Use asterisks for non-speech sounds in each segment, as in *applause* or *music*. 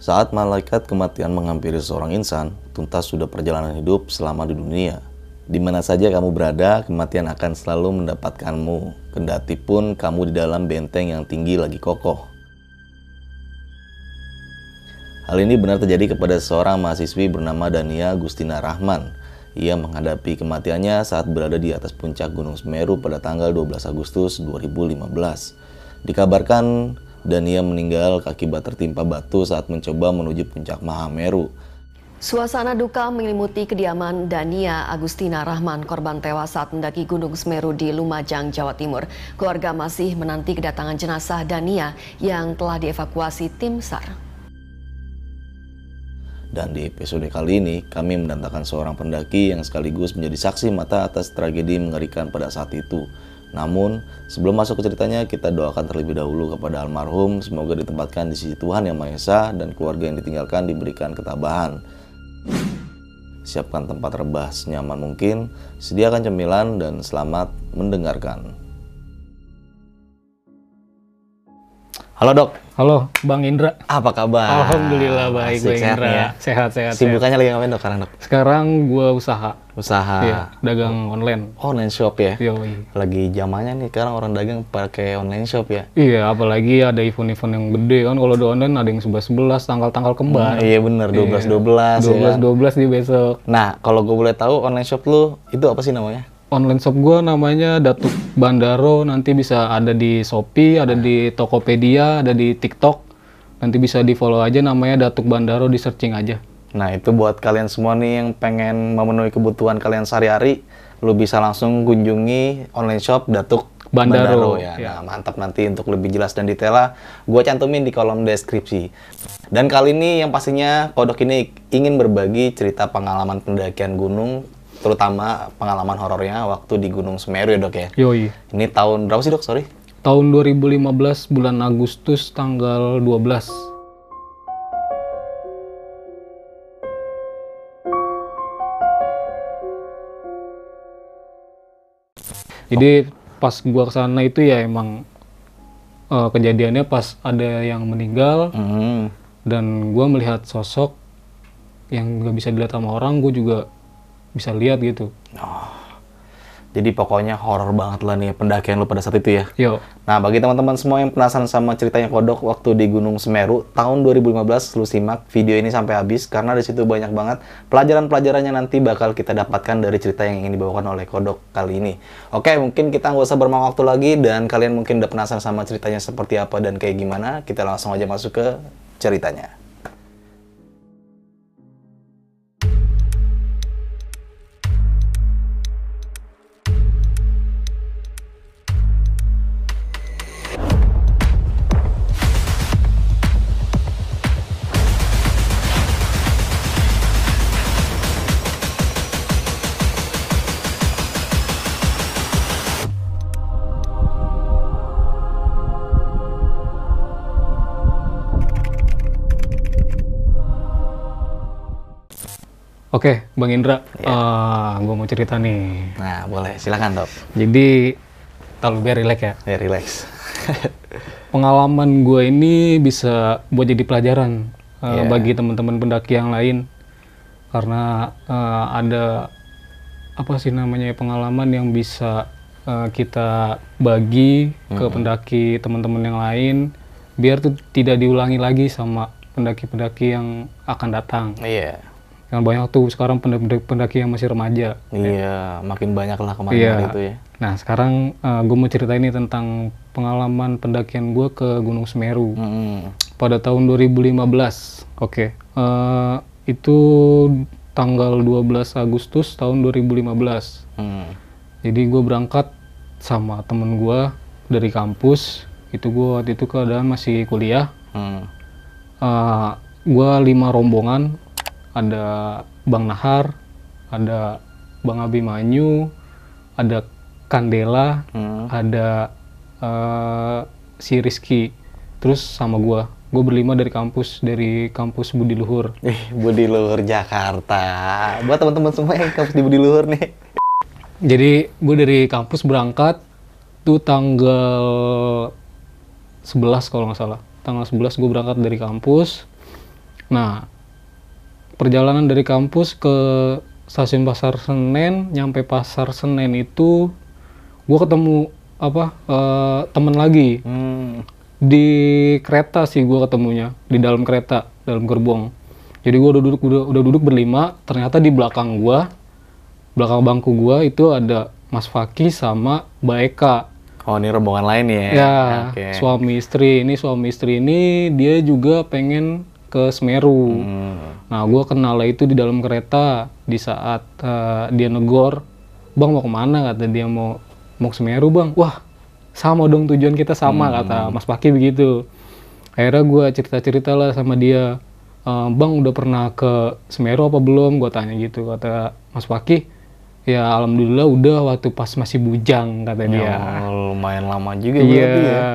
Saat malaikat kematian menghampiri seorang insan, tuntas sudah perjalanan hidup selama di dunia. Di mana saja kamu berada, kematian akan selalu mendapatkanmu. Kendati pun kamu di dalam benteng yang tinggi lagi kokoh. Hal ini benar terjadi kepada seorang mahasiswi bernama Dania Gustina Rahman. Ia menghadapi kematiannya saat berada di atas puncak Gunung Semeru pada tanggal 12 Agustus 2015. Dikabarkan Dania meninggal akibat tertimpa batu saat mencoba menuju puncak Mahameru. Suasana duka menyelimuti kediaman Dania Agustina Rahman, korban tewas saat mendaki Gunung Semeru di Lumajang, Jawa Timur. Keluarga masih menanti kedatangan jenazah Dania yang telah dievakuasi tim SAR. Dan di episode kali ini, kami mendatangkan seorang pendaki yang sekaligus menjadi saksi mata atas tragedi mengerikan pada saat itu. Namun, sebelum masuk ke ceritanya, kita doakan terlebih dahulu kepada almarhum, semoga ditempatkan di sisi Tuhan Yang Maha Esa dan keluarga yang ditinggalkan diberikan ketabahan. Siapkan tempat rebah senyaman mungkin, sediakan cemilan, dan selamat mendengarkan. Halo dok, Halo, Bang Indra. apa kabar? Alhamdulillah baik, Bang Indra. nih ya? Sehat, sehat, sehat. Sibukannya lagi ngapain dok sekarang dok? Sekarang gua usaha, Usaha iya, dagang online. online shop ya? Yoi. Lagi zamannya nih sekarang orang dagang pakai online shop ya? Iya, apalagi ada event-event yang gede kan. Kalau di online ada yang 11-11, tanggal-tanggal kembar. iya bener, 12-12 ya 12-12 di besok. Nah, kalau gue boleh tahu online shop lu itu apa sih namanya? Online shop gua namanya Datuk Bandaro. Nanti bisa ada di Shopee, ada di Tokopedia, ada di TikTok. Nanti bisa di follow aja namanya Datuk Bandaro di searching aja. Nah, itu buat kalian semua nih yang pengen memenuhi kebutuhan kalian sehari-hari, lu bisa langsung kunjungi online shop Datuk Bandaro, ya. ya. Nah, mantap nanti untuk lebih jelas dan detailnya gua cantumin di kolom deskripsi. Dan kali ini yang pastinya Kodok ini ingin berbagi cerita pengalaman pendakian gunung, terutama pengalaman horornya waktu di Gunung Semeru ya, Dok ya. Yoi. Ini tahun berapa sih, Dok? Sorry. Tahun 2015 bulan Agustus tanggal 12. Jadi pas gua ke sana itu ya emang eh, kejadiannya pas ada yang meninggal Hmm. dan gua melihat sosok yang nggak bisa dilihat sama orang, gue juga bisa lihat gitu. Jadi pokoknya horor banget lah nih pendakian lu pada saat itu ya. Yo, Nah, bagi teman-teman semua yang penasaran sama ceritanya Kodok waktu di Gunung Semeru tahun 2015, lu simak video ini sampai habis karena di situ banyak banget pelajaran-pelajarannya nanti bakal kita dapatkan dari cerita yang ingin dibawakan oleh Kodok kali ini. Oke, mungkin kita nggak usah bermain waktu lagi dan kalian mungkin udah penasaran sama ceritanya seperti apa dan kayak gimana. Kita langsung aja masuk ke ceritanya. Oke, Bang Indra, eh gue mau cerita nih. Nah, boleh. Silakan, Dok. Jadi, terlalu biar relax ya. Ya, relax. *laughs* Pengalaman gue ini bisa buat jadi pelajaran eh, Iya. bagi teman-teman pendaki yang lain, karena eh, ada apa sih namanya pengalaman yang bisa eh, kita bagi ke pendaki teman-teman yang lain, biar tuh tidak diulangi lagi sama pendaki-pendaki yang akan datang. Iya. Yang banyak tuh sekarang pendaki-pendaki yang masih remaja. Iya, makin banyak lah kemarin Iya. itu ya. Nah sekarang gue mau cerita ini tentang pengalaman pendakian gue ke Gunung Semeru Hmm. pada tahun 2015. Oke, eh, itu tanggal 12 Agustus tahun 2015. Hmm. Jadi gue berangkat sama temen gue dari kampus. Itu gue waktu itu keadaan masih kuliah. Hmm. Eh, gue lima rombongan. Ada Bang Nahar, ada Bang Abimanyu, ada Kandela, Hmm. ada eh, si Rizky, terus sama gua. Gue berlima dari kampus, dari kampus Budi Luhur. Ih, Budi Luhur Jakarta. Buat teman-teman semua yang kampus di Budi Luhur nih. Jadi gue dari kampus berangkat tuh tanggal 11 kalau nggak salah. Tanggal 11 gue berangkat dari kampus. Nah, perjalanan dari kampus ke stasiun Pasar Senen, nyampe Pasar Senen itu gue ketemu apa eh, temen lagi Hmm. di kereta sih gue ketemunya di dalam kereta dalam gerbong. Jadi gue udah duduk udah, udah duduk berlima, ternyata di belakang gue, belakang bangku gue itu ada Mas Faki sama Mbak Eka. Oh ini rombongan lain ya? Ya, Oke. suami istri ini suami istri ini dia juga pengen ke Semeru. Hmm. Nah, gue kenal itu di dalam kereta di saat eh, dia negor, bang mau ke mana? Kata dia mau mau ke Semeru bang. Wah, sama dong tujuan kita sama kata Mas Paki begitu. Akhirnya gue cerita-cerita lah sama dia, "Eh, bang udah pernah ke Semeru apa belum? Gue tanya gitu kata Mas Paki. Ya alhamdulillah udah waktu pas masih bujang kata dia. Oh, lumayan lama juga Iya. ya?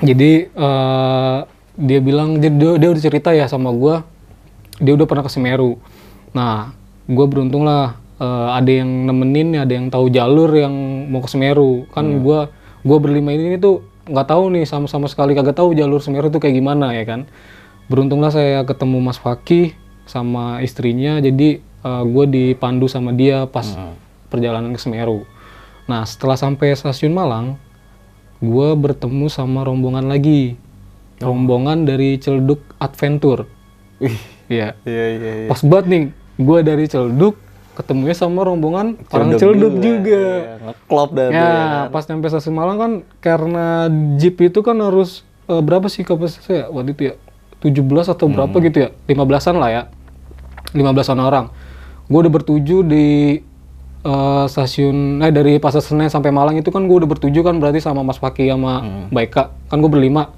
Jadi eh, dia bilang dia, dia, dia udah cerita ya sama gua dia udah pernah ke Semeru. Nah, gue beruntung lah eh, ada yang nemenin, ada yang tahu jalur yang mau ke Semeru. Kan gua gua berlima ini tuh nggak tahu nih sama-sama sekali kagak tahu jalur Semeru tuh kayak gimana ya kan. Beruntunglah saya ketemu Mas Faki sama istrinya, jadi gue dipandu sama dia pas perjalanan ke Semeru. Nah, setelah sampai stasiun Malang, gue bertemu sama rombongan lagi. Rombongan dari Celduk Adventure. Wih, Iya. iya iya iya. Pas banget nih, gue dari Celduk ketemunya sama rombongan orang Celduk juga. Iya, Ngeklop dah Ya, ya kan? pas nyampe stasiun Malang kan karena jeep itu kan harus eh, berapa sih kapasitasnya ya? waktu itu ya? 17 atau berapa Hmm. gitu ya? 15-an lah ya. 15-an orang. Gue udah bertuju di eh, stasiun eh dari Pasar Senen sampai Malang itu kan gue udah bertuju kan berarti sama Mas Paki sama Hmm. Mbak Eka. Kan gue berlima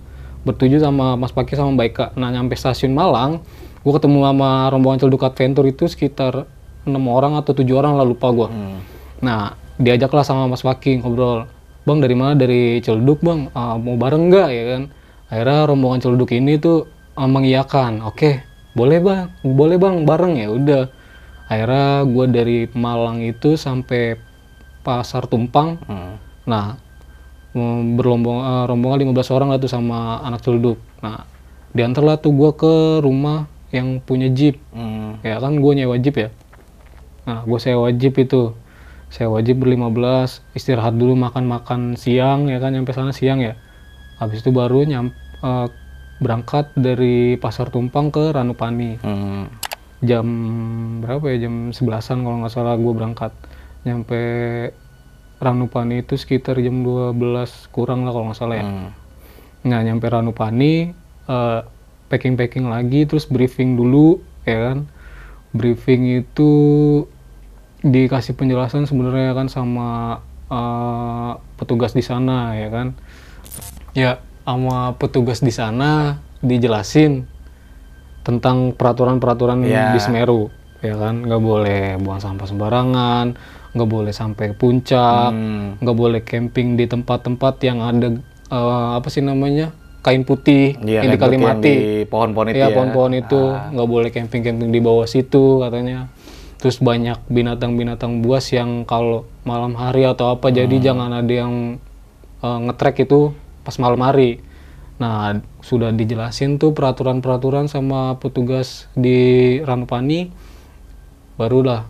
bertuju sama Mas Paki sama Mbak Eka. Nah, nyampe stasiun Malang, gue ketemu sama rombongan Celduk Adventure itu sekitar enam orang atau tujuh orang lah lupa gue. Hmm. Nah, diajaklah sama Mas Paki ngobrol. Bang dari mana? Dari Celduk bang. Ah, mau bareng nggak ya kan? Akhirnya rombongan Celduk ini tuh ah, mengiyakan. Oke, boleh bang, boleh bang bareng ya udah. Akhirnya gue dari Malang itu sampai Pasar Tumpang. Hmm. Nah, berlombong eh, rombongan 15 orang lah tuh sama anak Celduk. Nah, diantarlah tuh gue ke rumah yang punya jeep. Hmm. ya kan gue nyewa jeep ya? Nah gue sewa jeep itu. Sewa jeep berlima belas istirahat dulu makan makan siang ya kan nyampe sana siang ya. Habis itu baru nyam eh, berangkat dari pasar tumpang ke Ranupani. Hmm. jam berapa ya? Jam 11an kalau nggak salah gue berangkat. Nyampe Ranupani itu sekitar jam 12 kurang lah kalau nggak salah ya Hmm. Nah, nyampe Ranupani, eh, packing-packing lagi, terus briefing dulu, ya kan. Briefing itu dikasih penjelasan sebenarnya kan sama eh, petugas di sana, ya kan. Ya, sama petugas di sana dijelasin tentang peraturan-peraturan Ya. di Semeru, ya kan. Nggak boleh buang sampah sembarangan, nggak boleh sampai puncak, Hmm. nggak boleh camping di tempat-tempat yang ada eh, apa sih namanya kain putih Iya, yang di kayak yang Kalimati. di pohon-pohon itu Iya ya. pohon-pohon itu nggak boleh camping-camping di bawah situ katanya. Terus banyak binatang-binatang buas yang kalau malam hari atau apa Hmm. jadi jangan ada yang eh, ngetrek itu pas malam hari. Nah sudah dijelasin tuh peraturan-peraturan sama petugas di Ranupani. Barulah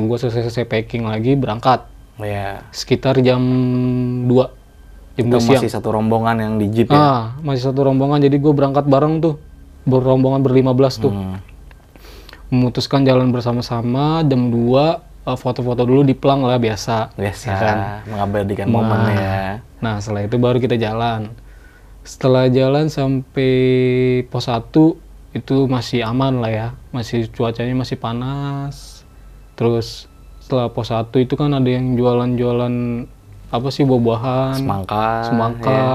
gue selesai-selesai packing lagi berangkat Iya. sekitar jam 2 jam Itu 2 siang masih satu rombongan yang di jeep ya. ah masih satu rombongan jadi gue berangkat bareng tuh berombongan berlima belas tuh Hmm. memutuskan jalan bersama-sama jam 2 eh, foto-foto dulu di plang lah biasa Biasa ya kan? mengabadikan momen Nah, ya. nah setelah itu baru kita jalan setelah jalan sampai pos 1 itu masih aman lah ya masih cuacanya masih panas terus setelah pos 1 itu kan ada yang jualan-jualan apa sih buah-buahan Semangka. semangka ya.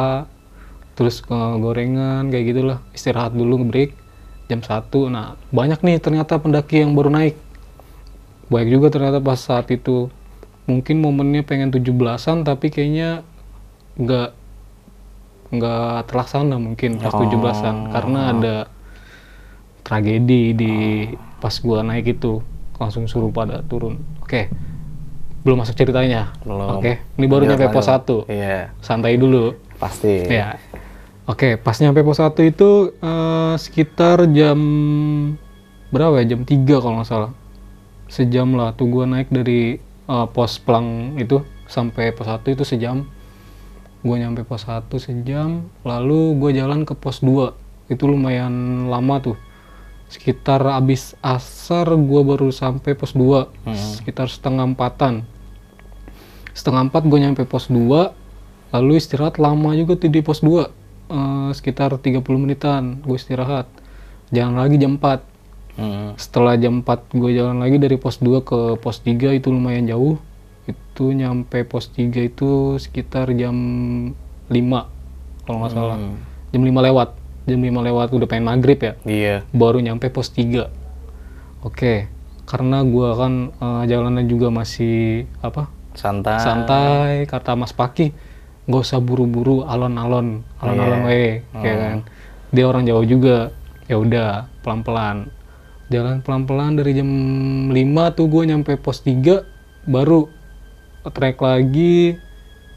terus eh, gorengan kayak gitulah istirahat dulu break jam 1 nah banyak nih ternyata pendaki yang baru naik baik juga ternyata pas saat itu mungkin momennya pengen 17-an tapi kayaknya nggak nggak terlaksana mungkin pas Oh. 17-an karena ada tragedi di pas gua naik itu langsung suruh pada turun oke belum masuk ceritanya Belum. oke ini baru Lanjut, nyampe pos. 1 Iya, santai dulu pasti. ya Oke, pas nyampe pos 1 itu eh, sekitar jam berapa ya? Jam 3 kalau nggak salah. Sejam lah tuh gua naik dari eh, pos pelang itu sampai pos 1 itu sejam. Gua nyampe pos 1 sejam, lalu gua jalan ke pos 2. Itu lumayan lama tuh. Sekitar abis asar gua baru sampai pos 2. Sekitar setengah empatan. Setengah empat gue nyampe pos 2, lalu istirahat lama juga tuh di pos 2 eh, sekitar 30 menitan gue istirahat. Jalan lagi jam 4 Hmm. setelah jam 4 gue jalan lagi dari pos 2 ke pos 3 itu lumayan jauh. Itu nyampe pos 3 itu sekitar jam 5 kalau nggak salah. Jam 5 lewat jam 5 lewat udah pengen maghrib ya Iya. baru nyampe pos 3 oke karena gua kan eh, jalanan juga masih apa Santai. santai kata Mas Paki nggak usah buru-buru alon-alon alon-alon Iya. we ya kan dia orang Jawa juga ya udah pelan-pelan jalan pelan-pelan dari jam 5 tuh gue nyampe pos 3 baru trek lagi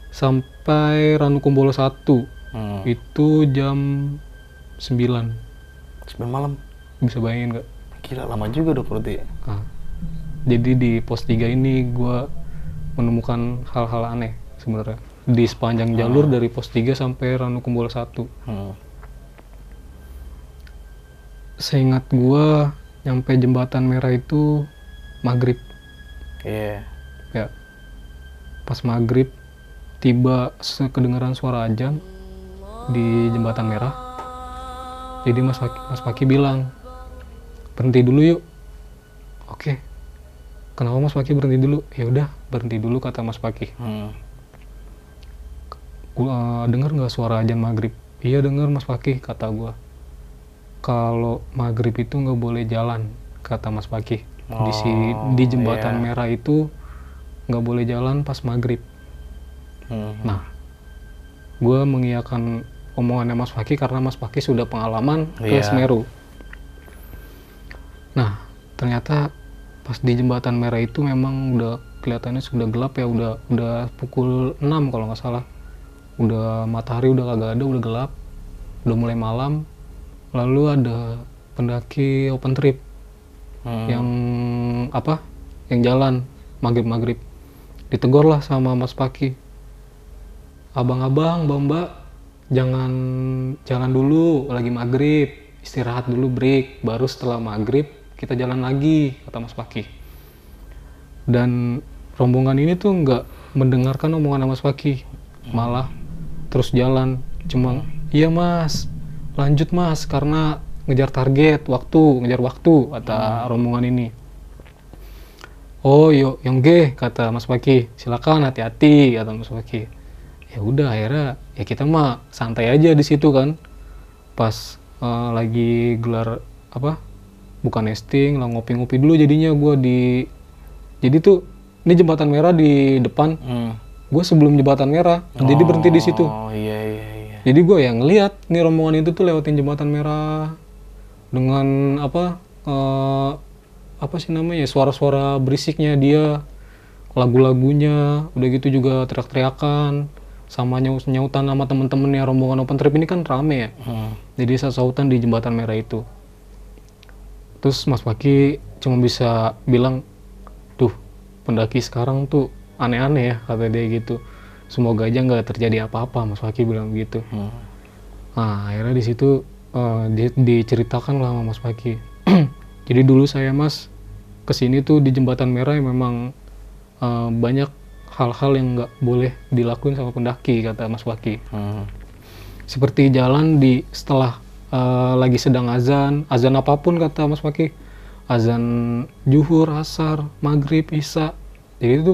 sampai Ranukumbolo 1 Hmm. itu jam 9 Sampai malam. bisa bayangin nggak? Gila lama juga dong berarti. Nah, jadi di pos 3 ini gue menemukan hal-hal aneh sebenarnya. Di sepanjang jalur dari pos 3 sampai Ranukumbolo 1 Hmm. seingat gue nyampe jembatan merah itu maghrib. Iya. ya. Pas maghrib tiba kedengaran suara ajan di jembatan merah jadi mas Paki, mas Paki bilang berhenti dulu yuk. Oke. Kenapa mas Paki berhenti dulu? Ya udah berhenti dulu kata mas Paki Hmm. gua dengar nggak suara ajan maghrib? Iya dengar mas Paki kata gua. Kalau maghrib itu nggak boleh jalan kata mas Paki di si di jembatan iya. merah itu nggak boleh jalan pas maghrib. Hmm. nah gua mengiyakan omongannya mas Paki karena mas Paki sudah pengalaman ke Iya. Semeru. Nah ternyata pas di jembatan merah itu memang udah kelihatannya sudah gelap ya udah udah pukul 6 kalau nggak salah. Udah matahari udah kagak ada udah gelap udah mulai malam. Lalu ada pendaki open trip Hmm. yang apa? Yang jalan maghrib maghrib ditegur lah sama Mas Paki abang-abang mbak-mbak jangan jalan dulu lagi maghrib istirahat dulu break baru setelah maghrib kita jalan lagi kata Mas Paki dan rombongan ini tuh nggak mendengarkan omongan Mas Paki malah terus jalan. Cuma iya mas lanjut mas karena ngejar target waktu ngejar waktu kata rombongan ini. Oh yo yang G kata Mas Paki silakan hati-hati kata Mas Paki ya udah akhirnya ya kita mah santai aja di situ kan pas eh, lagi gelar apa bukan nesting lah ngopi-ngopi dulu jadinya gua di jadi tuh ini jembatan merah di depan Hmm. gue sebelum jembatan merah jadi berhenti di situ Oh iya iya iya. jadi gue yang ngeliat nih rombongan itu tuh lewatin jembatan merah dengan apa eh, apa sih namanya suara-suara berisiknya dia lagu-lagunya udah gitu juga teriak-teriakan sama nyaut nyautan sama temen-temennya rombongan open trip ini kan rame ya. Hmm. jadi sautan di jembatan merah itu. Terus Mas Paki cuma bisa bilang tuh pendaki sekarang tuh aneh-aneh ya kata dia gitu. Semoga aja nggak terjadi apa-apa Mas Paki bilang gitu. Hmm. nah akhirnya di situ eh, di- diceritakan lah sama Mas Paki *clears throat* jadi dulu saya Mas ke sini tuh di jembatan merah yang memang eh, banyak hal-hal yang nggak boleh dilakuin sama pendaki kata Mas Paki Hmm. seperti jalan di setelah eh, lagi sedang azan azan apa pun kata Mas Paki azan juhur asar maghrib isya. Jadi itu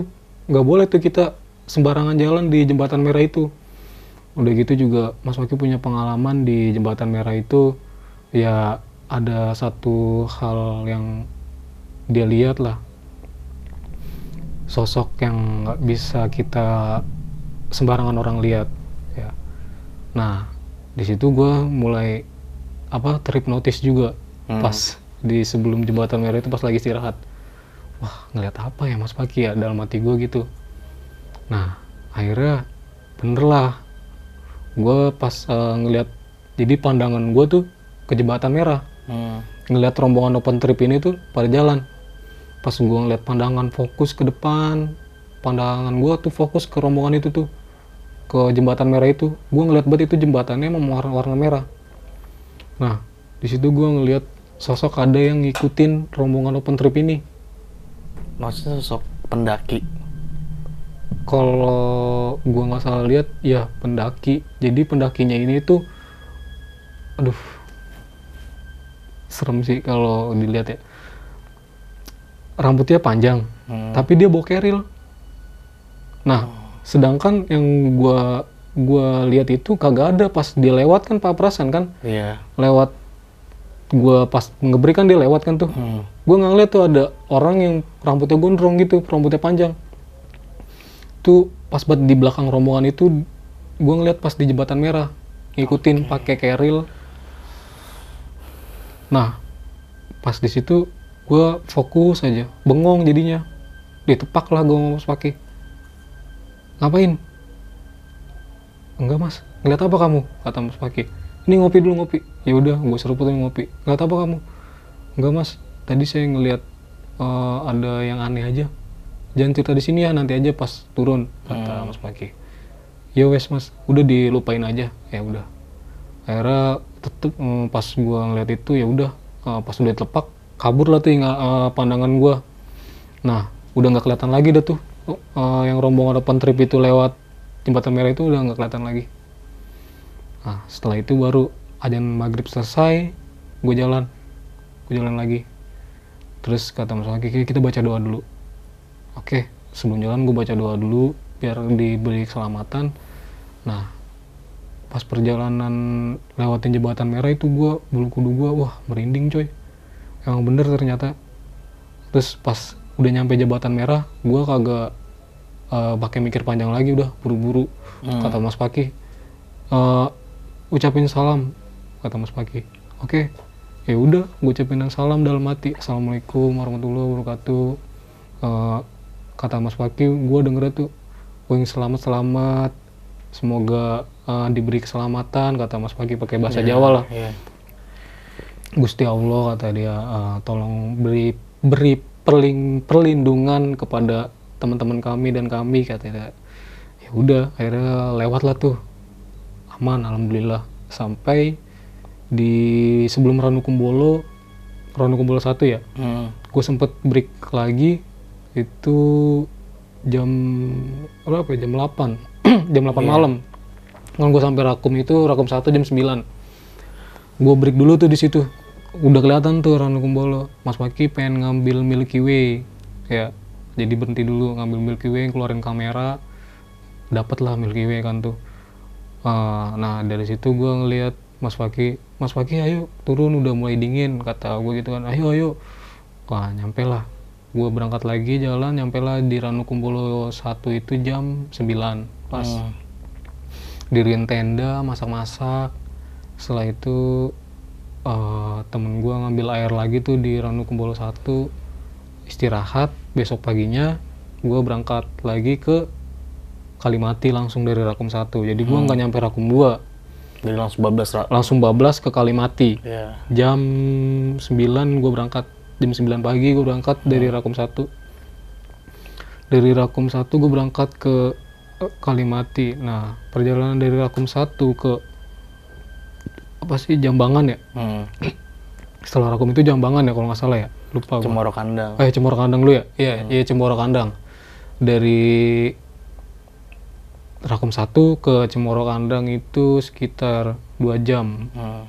nggak boleh tuh kita sembarangan jalan di jembatan merah itu. Udah gitu juga Mas Paki punya pengalaman di jembatan merah itu ya ada satu hal yang dia lihat lah sosok yang nggak bisa kita sembarangan orang lihat ya Nah, di situ gue mulai apa terhipnotis juga Hmm. pas di sebelum jembatan merah itu pas lagi istirahat. Wah, ngeliat apa ya Mas Paki ya dalam hati gue gitu. Nah, akhirnya bener lah. Gue pas eh, ngeliat jadi pandangan gue tuh ke jembatan merah Hmm. ngeliat rombongan open trip ini tuh pada jalan pas gue ngeliat pandangan fokus ke depan pandangan gue tuh fokus ke rombongan itu tuh ke jembatan merah itu. Gue ngeliat banget itu jembatannya emang warna, warna merah. Nah di situ gue ngeliat sosok ada yang ngikutin rombongan open trip ini. Maksudnya sosok pendaki. kalau gue nggak salah lihat ya pendaki. Jadi pendakinya ini tuh aduh serem sih kalau dilihat ya rambutnya panjang Hmm. tapi dia bawa keril nah sedangkan yang gua gua lihat itu kagak ada pas dia lewat kan pak Prasan kan Iya. lewat gua pas ngebreak kan dia lewat kan tuh Hmm. gue nggak ngeliat tuh ada orang yang rambutnya gondrong gitu rambutnya panjang tuh pas banget di belakang rombongan itu gue ngeliat pas di jembatan merah ngikutin pakai keril nah pas di situ gue fokus aja bengong jadinya. Ditepak lah gue ngomong pakai ngapain? Enggak mas. Ngeliat apa kamu? Kata mas Paki. Ini ngopi dulu ngopi. Ya udah gue seruputin ngopi. Ngeliat apa kamu? Enggak mas. Tadi saya ngeliat eh, ada yang aneh aja. Jangan cerita di sini ya nanti aja pas turun kata mas Paki. Ya wes mas. Udah dilupain aja. Ya udah. Akhirnya tetep eh, pas gua ngeliat itu ya udah eh, pas udah telepak kabur lah tuh eh, pandangan gua. Nah udah nggak kelihatan lagi dah tuh Eh, yang rombongan open trip itu lewat jembatan merah itu udah nggak kelihatan lagi. Nah setelah itu baru ajan maghrib selesai gue jalan gue jalan lagi. Terus kata mas Waki kita baca doa dulu. Oke sebelum jalan gue baca doa dulu biar diberi keselamatan. Nah pas perjalanan lewatin jembatan merah itu gue bulu kudu gue wah merinding coy emang bener ternyata. Terus pas udah nyampe jembatan merah gue kagak eh, pakai mikir panjang lagi udah buru-buru kata Mas Paki. "Eh, ucapin salam kata Mas Paki. Oke ya udah gue ucapin salam dalam hati. Assalamualaikum warahmatullahi wabarakatuh. Eh, kata Mas Paki gue denger tuh wing selamat selamat. Semoga eh, diberi keselamatan kata Mas Paki pakai bahasa Jawa lah. Iya. Gusti Allah kata dia "eh, tolong beri beri perling, perlindungan kepada teman-teman kami dan kami kata dia. Ya udah akhirnya lewat lah tuh. Aman alhamdulillah. Sampai di sebelum Ranu Kumbolo Ranu Kumbolo satu ya Hmm. gue sempet break lagi itu jam berapa ya? jam 8 *clears throat* jam 8 malam. Kan gue sampai Rakum itu Rakum 1 jam 9 gue break dulu tuh di situ. Udah kelihatan tuh Ranu Kumbolo. Mas Maki pengen ngambil Milky Way. Ya jadi berhenti dulu ngambil Milky Way keluarin kamera. Dapet lah Milky Way kan tuh. Ah, nah dari situ gue ngeliat Mas Faki Mas Faki ayo turun udah mulai dingin kata gue gitu kan. Ayo ayo. Wah nyampe lah gue berangkat lagi jalan nyampe lah di Ranu Kumbolo 1 itu jam 9 pas. Hmm. diriin tenda masak-masak setelah itu eh, temen gue ngambil air lagi tuh di Ranu Kumbolo 1 istirahat besok paginya gue berangkat lagi ke Kalimati langsung dari Rakum 1 jadi gue nggak nyampe Rakum 2 Jadi langsung bablas langsung bablas ke Kalimati. Iya. jam 9 gue berangkat jam 9 pagi gue berangkat dari Rakum 1 dari Rakum 1 gue berangkat ke eh, Kalimati. Nah perjalanan dari Rakum 1 ke apa sih Jambangan ya? Hmm. setelah Rakum itu Jambangan ya kalau nggak salah ya? Lupa Cemoro kandang. eh Cemoro Kandang dulu ya? Iya iya Cemoro Kandang. Dari Rakum 1 ke Cemoro Kandang itu sekitar 2 jam. Hmm.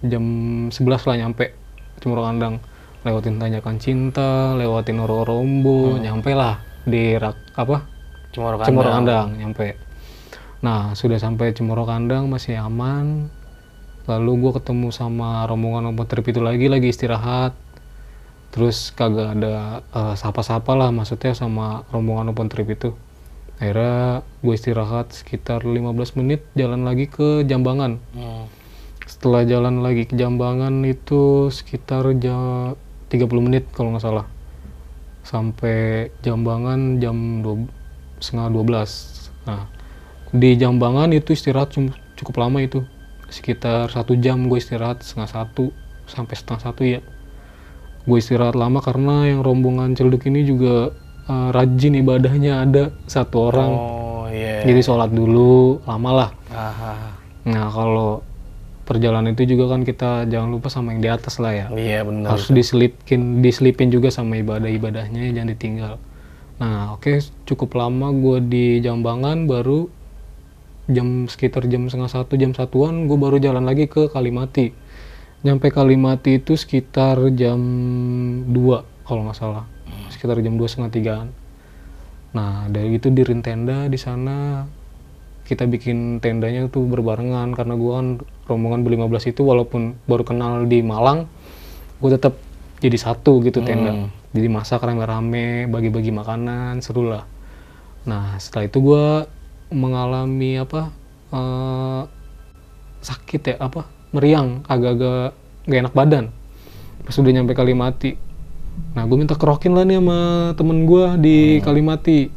jam 11 lah nyampe Cemoro Kandang. Lewatin tanjakan cinta lewatin Oro-Rombo nyampe lah di rak apa? Cemoro kandang. Cemoro Kandang nyampe. Nah sudah sampai Cemoro Kandang masih aman lalu gue ketemu sama rombongan obat trip itu lagi lagi istirahat. Terus kagak ada eh, sapa-sapa lah maksudnya sama rombongan open trip itu. Akhirnya gue istirahat sekitar 15 menit jalan lagi ke Jambangan. Hmm. setelah jalan lagi ke Jambangan itu sekitar jam 30 menit kalau nggak salah. Sampai Jambangan jam dua- setengah 12 nah di Jambangan itu istirahat cukup lama itu sekitar satu jam gue istirahat setengah satu sampai setengah satu ya. Gue istirahat lama karena yang rombongan celduk ini juga eh, rajin ibadahnya ada satu orang. Oh iya. jadi sholat dulu lama lah. Ah, nah kalau perjalanan itu juga kan kita jangan lupa sama yang di atas lah ya. Iya benar. harus diselipin diselipin juga sama ibadah-ibadahnya jangan ditinggal. Nah oke cukup lama gue di Jambangan baru jam sekitar jam setengah satu jam satuan gue baru jalan lagi ke Kalimati. Nyampe Kalimati itu sekitar jam 2 kalau nggak salah. Sekitar jam dua setengah tigaan. Nah dari itu di tenda di sana. Kita bikin tendanya tuh berbarengan karena gue kan rombongan ber-15 itu walaupun baru kenal di Malang gue tetap jadi satu gitu tenda. Jadi masak rame-rame bagi-bagi makanan seru lah. Nah setelah itu gue mengalami apa eh, sakit ya apa meriang agak-agak gak enak badan. Pas udah nyampe Kalimati. Nah gue minta kerokin lah nih sama temen gue di Kalimati.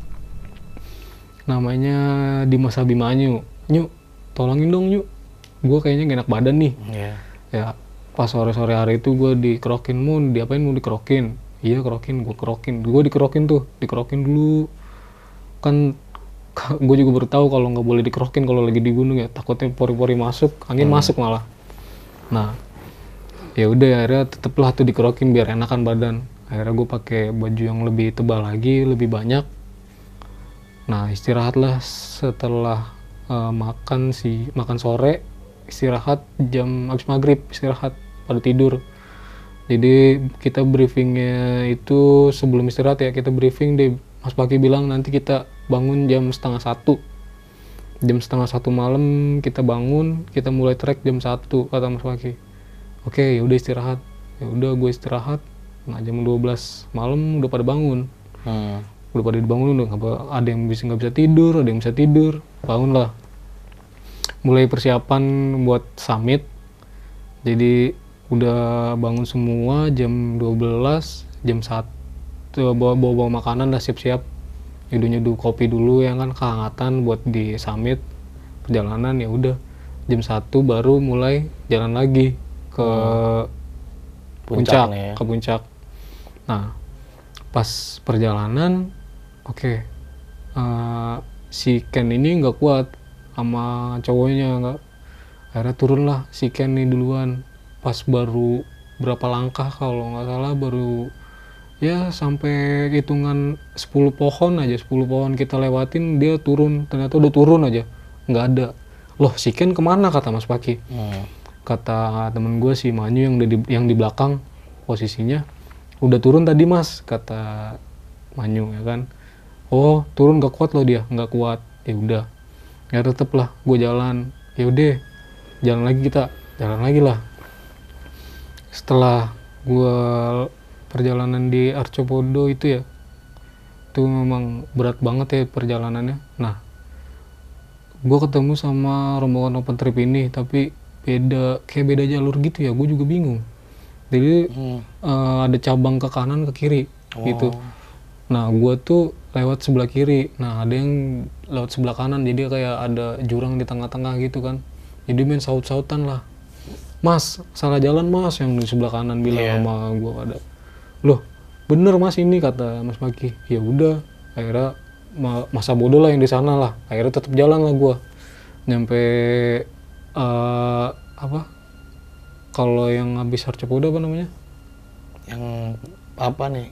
Namanya Dimas Abimanyu. Nyu tolongin dong Nyu gue kayaknya gak enak badan nih. Iya. ya pas sore-sore hari itu gue dikerokin. Mun diapain mau dikerokin? Iya kerokin. Gue kerokin. Gue dikerokin tuh. Dikerokin dulu. Kan gue juga baru tahu kalau nggak boleh dikerokin kalau lagi di gunung ya. Takutnya pori-pori masuk angin masuk malah. Nah ya udah akhirnya teteplah tuh dikerokin biar enakan badan. Akhirnya gue pakai baju yang lebih tebal lagi lebih banyak. Nah istirahatlah setelah eh, makan si makan sore istirahat jam habis maghrib istirahat pada tidur. Jadi kita briefingnya itu sebelum istirahat ya kita briefing deh. Mas Paki bilang nanti kita bangun jam setengah satu. Jam setengah satu malam kita bangun kita mulai trek jam satu kata Mas Paki oke ya udah istirahat. Ya udah gue istirahat. Nah jam 12 malam udah pada bangun. Hmm. udah pada dibangun udah apa- ada yang bisa nggak bisa tidur ada yang bisa tidur. Bangunlah. Mulai persiapan buat summit. Jadi udah bangun semua jam 12 jam 1 bawa bawa, bawa makanan dah siap-siap nyeduh nyeduh kopi dulu ya kan kehangatan buat di summit perjalanan ya udah. Jam 1 baru mulai jalan lagi ke puncak Puncaknya ya. ke puncak. Nah pas perjalanan oke eh, si Ken ini nggak kuat sama cowoknya nggak. Akhirnya turunlah si Ken nih duluan. Pas baru berapa langkah kalau nggak salah baru ya sampai hitungan 10 pohon aja 10 pohon kita lewatin dia turun. Ternyata udah turun aja nggak ada. Loh si Ken ke mana? Kata Mas Paki. Hmm. kata temen gue si Manyu yang di yang di belakang posisinya udah turun tadi mas kata Manyu ya kan. Oh turun gak kuat loh dia nggak kuat. Ya udah ya tetep lah gue jalan. Ya udah jalan lagi kita jalan lagi lah. Setelah gue perjalanan di Arcopodo itu ya itu memang berat banget ya perjalanannya. Nah gue ketemu sama rombongan open trip ini tapi beda kayak beda jalur gitu ya gue juga bingung. Jadi Hmm. eh, ada cabang ke kanan ke kiri gitu. Nah gue tuh lewat sebelah kiri. Nah ada yang lewat sebelah kanan jadi kayak ada jurang di tengah-tengah gitu kan. Jadi main saut-sautan lah. Mas salah jalan mas yang di sebelah kanan bilang Iya. sama gue pada loh bener mas ini kata mas Maki. Ya udah akhirnya ma- masa bodoh lah yang di sana lah. Akhirnya tetap jalan lah gue nyampe eh, apa? Kalau yang habis Harcopodo apa namanya? Yang apa nih?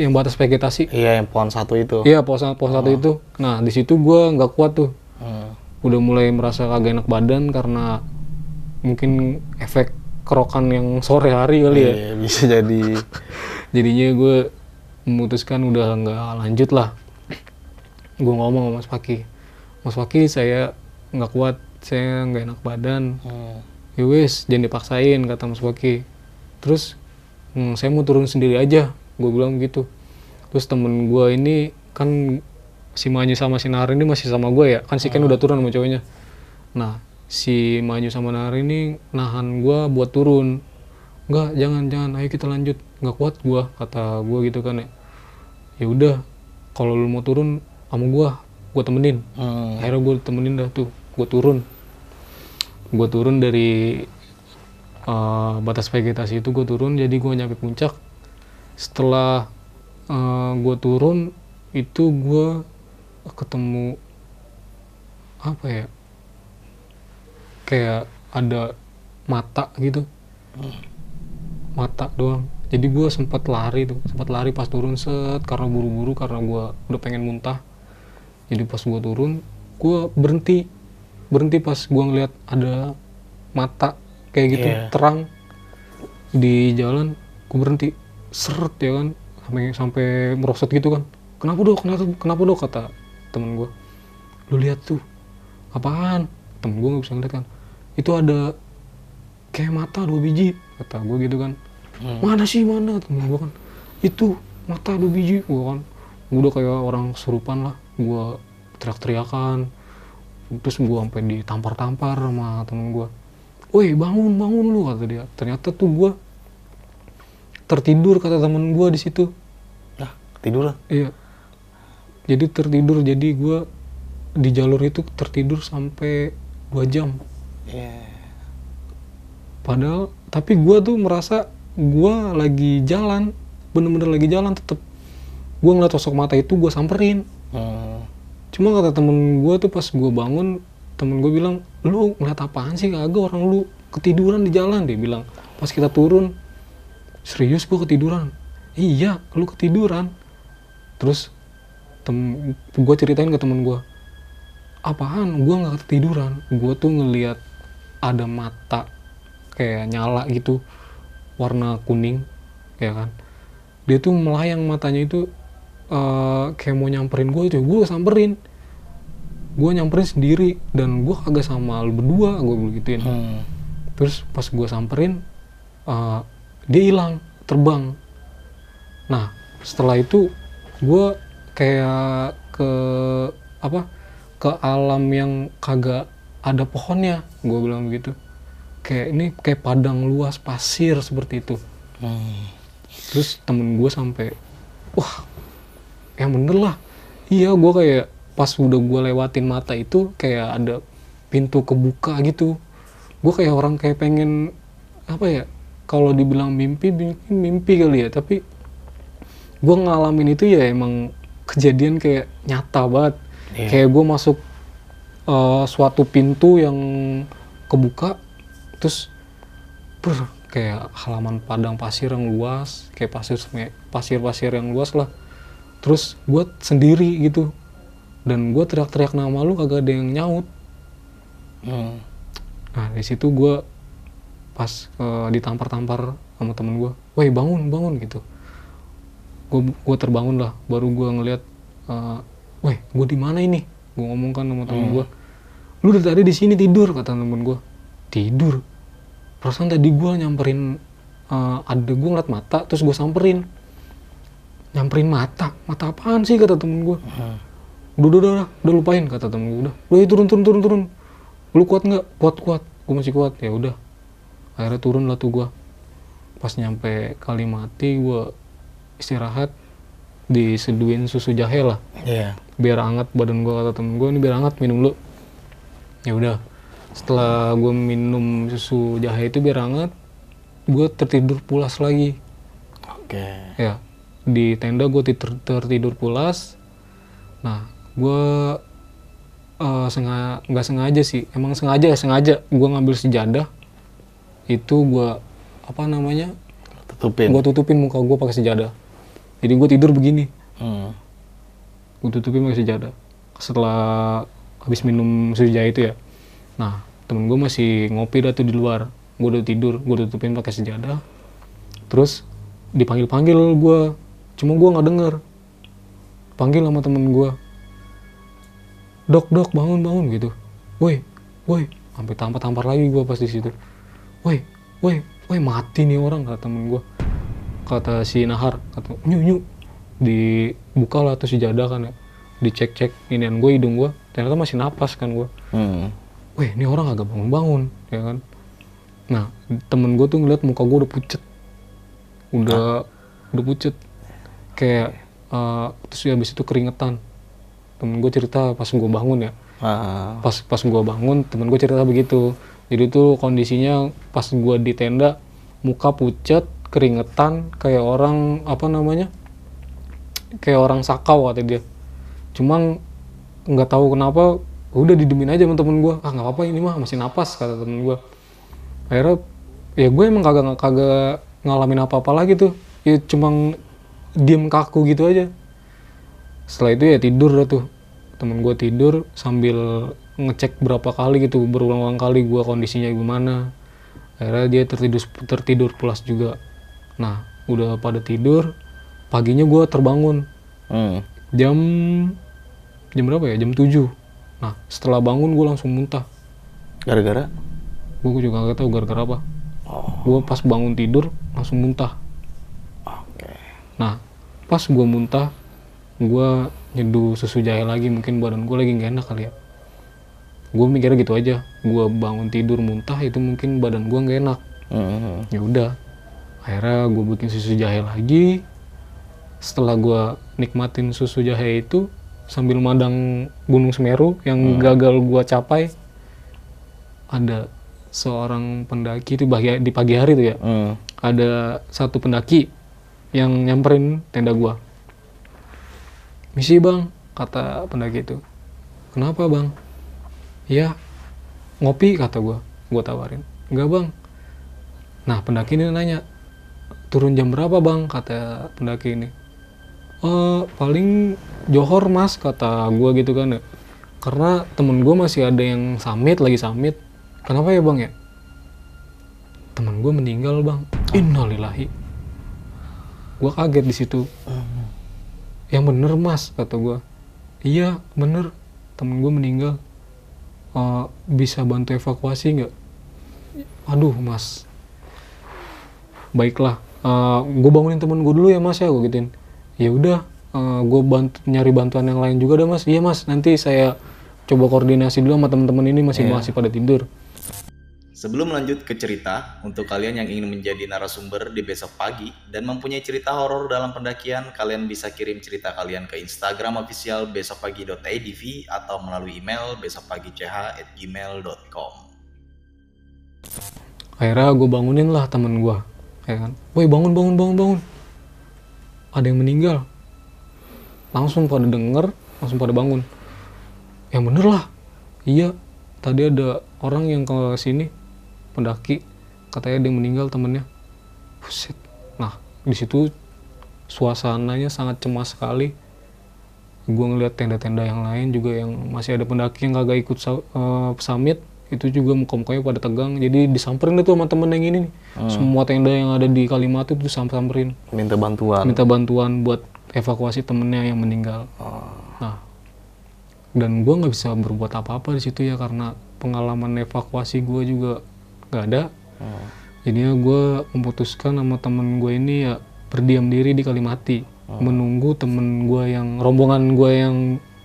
yang batas vegetasi. Iya yang pohon satu itu. iya pos pos satu itu. Nah di situ gue nggak kuat tuh. Hmm. udah mulai merasa kagak enak badan karena mungkin efek kerokan yang sore hari kali ya. Iya, bisa jadi. *laughs* jadinya gue memutuskan udah nggak lanjut lah. Gue ngomong sama Mas Paki Mas Paki saya nggak kuat saya nggak enak badan. Hmm. ya wes jangan dipaksain kata Mas Paki terus "Hmm, saya mau turun sendiri aja gue bilang gitu. Terus temen gue ini kan si Manyu sama si Nahar ini masih sama gue ya. Kan si Ken udah turun sama cowoknya. Nah si Manyu sama Nahar ini nahan gue buat turun. Enggak jangan jangan ayo kita lanjut. Nggak kuat gue kata gue gitu kan ya. Ya udah kalau lu mau turun sama gue gue temenin. Hmm. akhirnya gue temenin dah tuh gue turun. Gue turun dari eh, batas vegetasi itu gue turun jadi gue nyampe puncak. Setelah gue turun itu gue ketemu apa ya kayak ada mata gitu. Mata doang. Jadi gue sempat lari tuh sempat lari pas turun set. Karena buru-buru karena gue udah pengen muntah. Jadi pas gue turun gue berhenti. Berhenti pas gue ngeliat ada mata kayak gitu Iya. terang di jalan gue berhenti. Seret ya kan. Sampai sampai merosot gitu kan. Kenapa dok? Kenapa kenapa dok? kata temen gue lu lihat tuh apaan? Temen gue nggak bisa ngeliat kan itu ada kayak mata dua biji kata gue gitu kan. Mana sih mana? Temen gue kan. Itu mata dua biji gue kan. Gue udah kayak orang kesurupan lah. Gue teriak-teriakan terus gue sampai ditampar-tampar sama temen gue woi bangun bangun lu kata dia. Ternyata tuh gue tertidur kata temen gue di situ. Nah, ketiduran. Iya. Jadi tertidur, jadi gue di jalur itu tertidur sampai dua jam. Iya. Padahal, tapi gue tuh merasa gue lagi jalan, bener-bener lagi jalan tetep. Gue ngeliat sosok mata itu gue samperin. Hmm. Cuma kata temen gue tuh pas gue bangun, temen gue bilang, lu ngeliat apaan sih kagak orang lu ketiduran di jalan dia bilang. Pas kita turun, serius gue ketiduran. Iya, lu ketiduran. Terus tem gue ceritain ke temen gue, apaan? Gue nggak ketiduran. Gue tuh ngeliat ada mata kayak nyala gitu, warna kuning, ya kan? Dia tuh melayang matanya itu eh, kayak mau nyamperin gue itu, gue samperin. Gue nyamperin sendiri dan gue kagak sama lu berdua, gue begituin. Hmm. Terus pas gue samperin, eh, dia hilang, terbang. Nah, setelah itu gue kayak ke apa? Ke alam yang kagak ada pohonnya, gue bilang begitu. Kayak ini kayak padang luas pasir seperti itu. Hmm. Terus temen gue sampai, wah, yang bener lah. Iya, gue kayak pas udah gue lewatin mata itu kayak ada pintu kebuka gitu. Gue kayak orang kayak pengen apa ya? Kalau dibilang mimpi, mimpi, mimpi kali ya. Tapi gue ngalamin itu ya emang kejadian kayak nyata banget. Iya. Kayak gue masuk eh, suatu pintu yang kebuka, terus ber kayak halaman padang pasir yang luas kayak pasir pasir-pasir yang luas lah. Terus gue sendiri gitu dan gue teriak-teriak nama lu kagak ada yang nyaut. Hmm. nah di situ gue pas eh, ditampar-tampar sama temen gue woi bangun bangun gitu. Gue gue terbangun lah baru gue ngeliat eh, woi gue di mana ini? Gue ngomong kan sama temen gue lu dari tadi di sini tidur kata temen gue tidur? Perasaan tadi gue nyamperin eh, ada gue ngeliat mata terus gue samperin. Nyamperin mata? Mata apaan sih kata temen gue Hmm. udah udah udah, udah lupain kata temen gue udah udah turun turun turun turun. Lu kuat nggak? Kuat kuat. Gue masih kuat. Ya udah. Akhirnya turun lah tuh gue pas nyampe Kalimati gue istirahat. Diseduin susu jahe lah. Iya. biar hangat badan gue kata temen gue ini biar hangat minum dulu ya udah setelah gue minum susu jahe itu biar hangat gue tertidur pulas lagi Oke. ya di tenda gue tertidur pulas nah gue sengaja nggak sengaja sih emang sengaja sengaja gue ngambil sejadah itu gue apa namanya Tutupin. gue tutupin muka gue pakai sejadah jadi gue tidur begini Hmm. gue tutupin pakai sejadah setelah habis minum susu itu ya. Nah temen gue masih ngopi dah tuh di luar. Gue udah tidur gue tutupin pakai sejadah. Terus dipanggil panggil gue cuma gue nggak denger. Panggil sama temen gue dok dok bangun bangun gitu. Woi woi. Sampai tampar tampar lagi gue pas di situ. Woi woi woi mati nih orang kata temen gue kata si Nahar kata nyu nyu. Dibuka lah tuh si jada kan ya. Dicek cek inian gue hidung gue ternyata masih napas kan gue Hmm. weh ini orang agak bangun bangun ya kan? Nah temen gue tuh ngeliat muka gue udah pucet. Udah udah pucet. Kayak eh, terus habis itu keringetan. Temen gue cerita pas gue bangun ya. Ah. pas pas gue bangun temen gue cerita begitu. Jadi tuh kondisinya pas gua di tenda muka pucat keringetan kayak orang apa namanya? Kayak orang sakau kata dia. Cuman nggak tahu kenapa udah didemin aja sama temen gue ah nggak apa-apa ini mah masih napas kata temen gue akhirnya ya gue emang kagak kagak ngalamin apa-apa lagi tuh. Ya cuma diem kaku gitu aja. Setelah itu ya tidur dah tuh. Temen gue tidur sambil ngecek berapa kali gitu berulang-ulang kali gue kondisinya gimana. Akhirnya dia tertidur tertidur pulas juga. Nah udah pada tidur paginya gue terbangun. Hmm. jam jam berapa ya? Jam 7 nah setelah bangun gue langsung muntah. Gara-gara? gue juga nggak tahu gara-gara apa. Oh, gue pas bangun tidur langsung muntah. Oke. nah pas gue muntah gue nyeduh susu jahe lagi. Mungkin badan gue lagi nggak enak kali ya. Gue mikirnya gitu aja. Gue bangun tidur muntah itu mungkin badan gue nggak enak. Hmm. ya udah. Akhirnya gue bikin susu jahe lagi. Setelah gue nikmatin susu jahe itu sambil madang gunung semeru yang gagal gue capai ada seorang pendaki itu bagi- di pagi hari tuh ya Hmm. ada satu pendaki yang nyamperin tenda gua. Misi bang, kata pendaki itu. Kenapa bang? Iya, ngopi kata gua. Gua tawarin. Enggak bang. Nah pendaki ini nanya, turun jam berapa bang? Kata pendaki ini. Eh paling johor mas, kata gua gitu kan ya. Karena temen gua masih ada yang summit, lagi summit. Kenapa ya bang ya? teman gue meninggal bang. Innalillahi. Gue kaget di situ. Yang bener mas kata gue iya bener. Temen gue meninggal. Eh, bisa bantu evakuasi nggak? Aduh mas. Baiklah. Gue bangunin temen gue dulu ya mas ya gue gituin ya udah gue bantu nyari bantuan yang lain juga dah mas. Iya mas. Nanti saya coba koordinasi dulu sama teman-teman ini masih masih pada tidur. Sebelum lanjut ke cerita, untuk kalian yang ingin menjadi narasumber di besok pagi dan mempunyai cerita horor dalam pendakian, kalian bisa kirim cerita kalian ke Instagram official besokpagi.idv atau melalui email besokpagi.ch@gmail.com. akhirnya gue bangunin lah temen gue ya kan? Woi bangun bangun bangun bangun ada yang meninggal. Langsung pada denger langsung pada bangun. Yang bener lah. Iya tadi ada orang yang ke sini pendaki. Katanya ada yang meninggal temennya. Buset. Nah di situ suasananya sangat cemas sekali. Gue ngeliat tenda-tenda yang lain juga yang masih ada pendaki yang kagak ikut eh, summit itu juga muka-mukanya pada tegang. Jadi disamperin itu sama temen yang ini nih. Semua tenda yang ada di Kalimantan itu samperin Minta bantuan. minta bantuan buat evakuasi temennya yang meninggal. Nah dan gue nggak bisa berbuat apa-apa di situ ya karena pengalaman evakuasi gue juga nggak ada. Jadinya gue memutuskan sama temen gue ini ya berdiam diri di Kalimati. Menunggu temen gue yang rombongan gue yang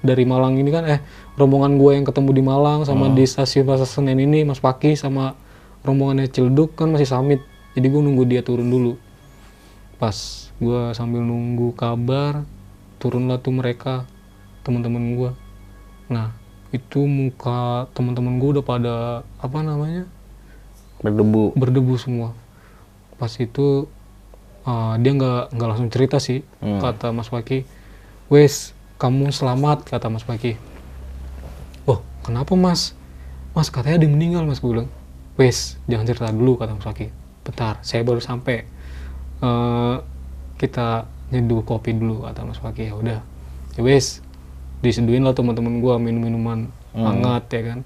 dari Malang ini kan eh rombongan gue yang ketemu di Malang sama di stasiun Pasar Senen ini Mas Paki sama rombongannya Cilduk kan masih samit jadi gue nunggu dia turun dulu. Pas gue sambil nunggu kabar turunlah tuh mereka teman-teman gue nah itu muka teman-teman gue udah pada apa namanya? Berdebu. berdebu semua. Pas itu uh, dia nggak nggak langsung cerita sih kata Mas Paki. Wes kamu selamat kata Mas Paki kenapa Mas? Mas katanya ada yang meninggal Mas gue bilang. Wes jangan cerita dulu kata Mas Paki bentar saya baru sampai Eh, kita nyeduh kopi dulu kata Mas Paki ya udah. Ya wes diseduhin lah teman-teman gua minum minuman hangat ya kan.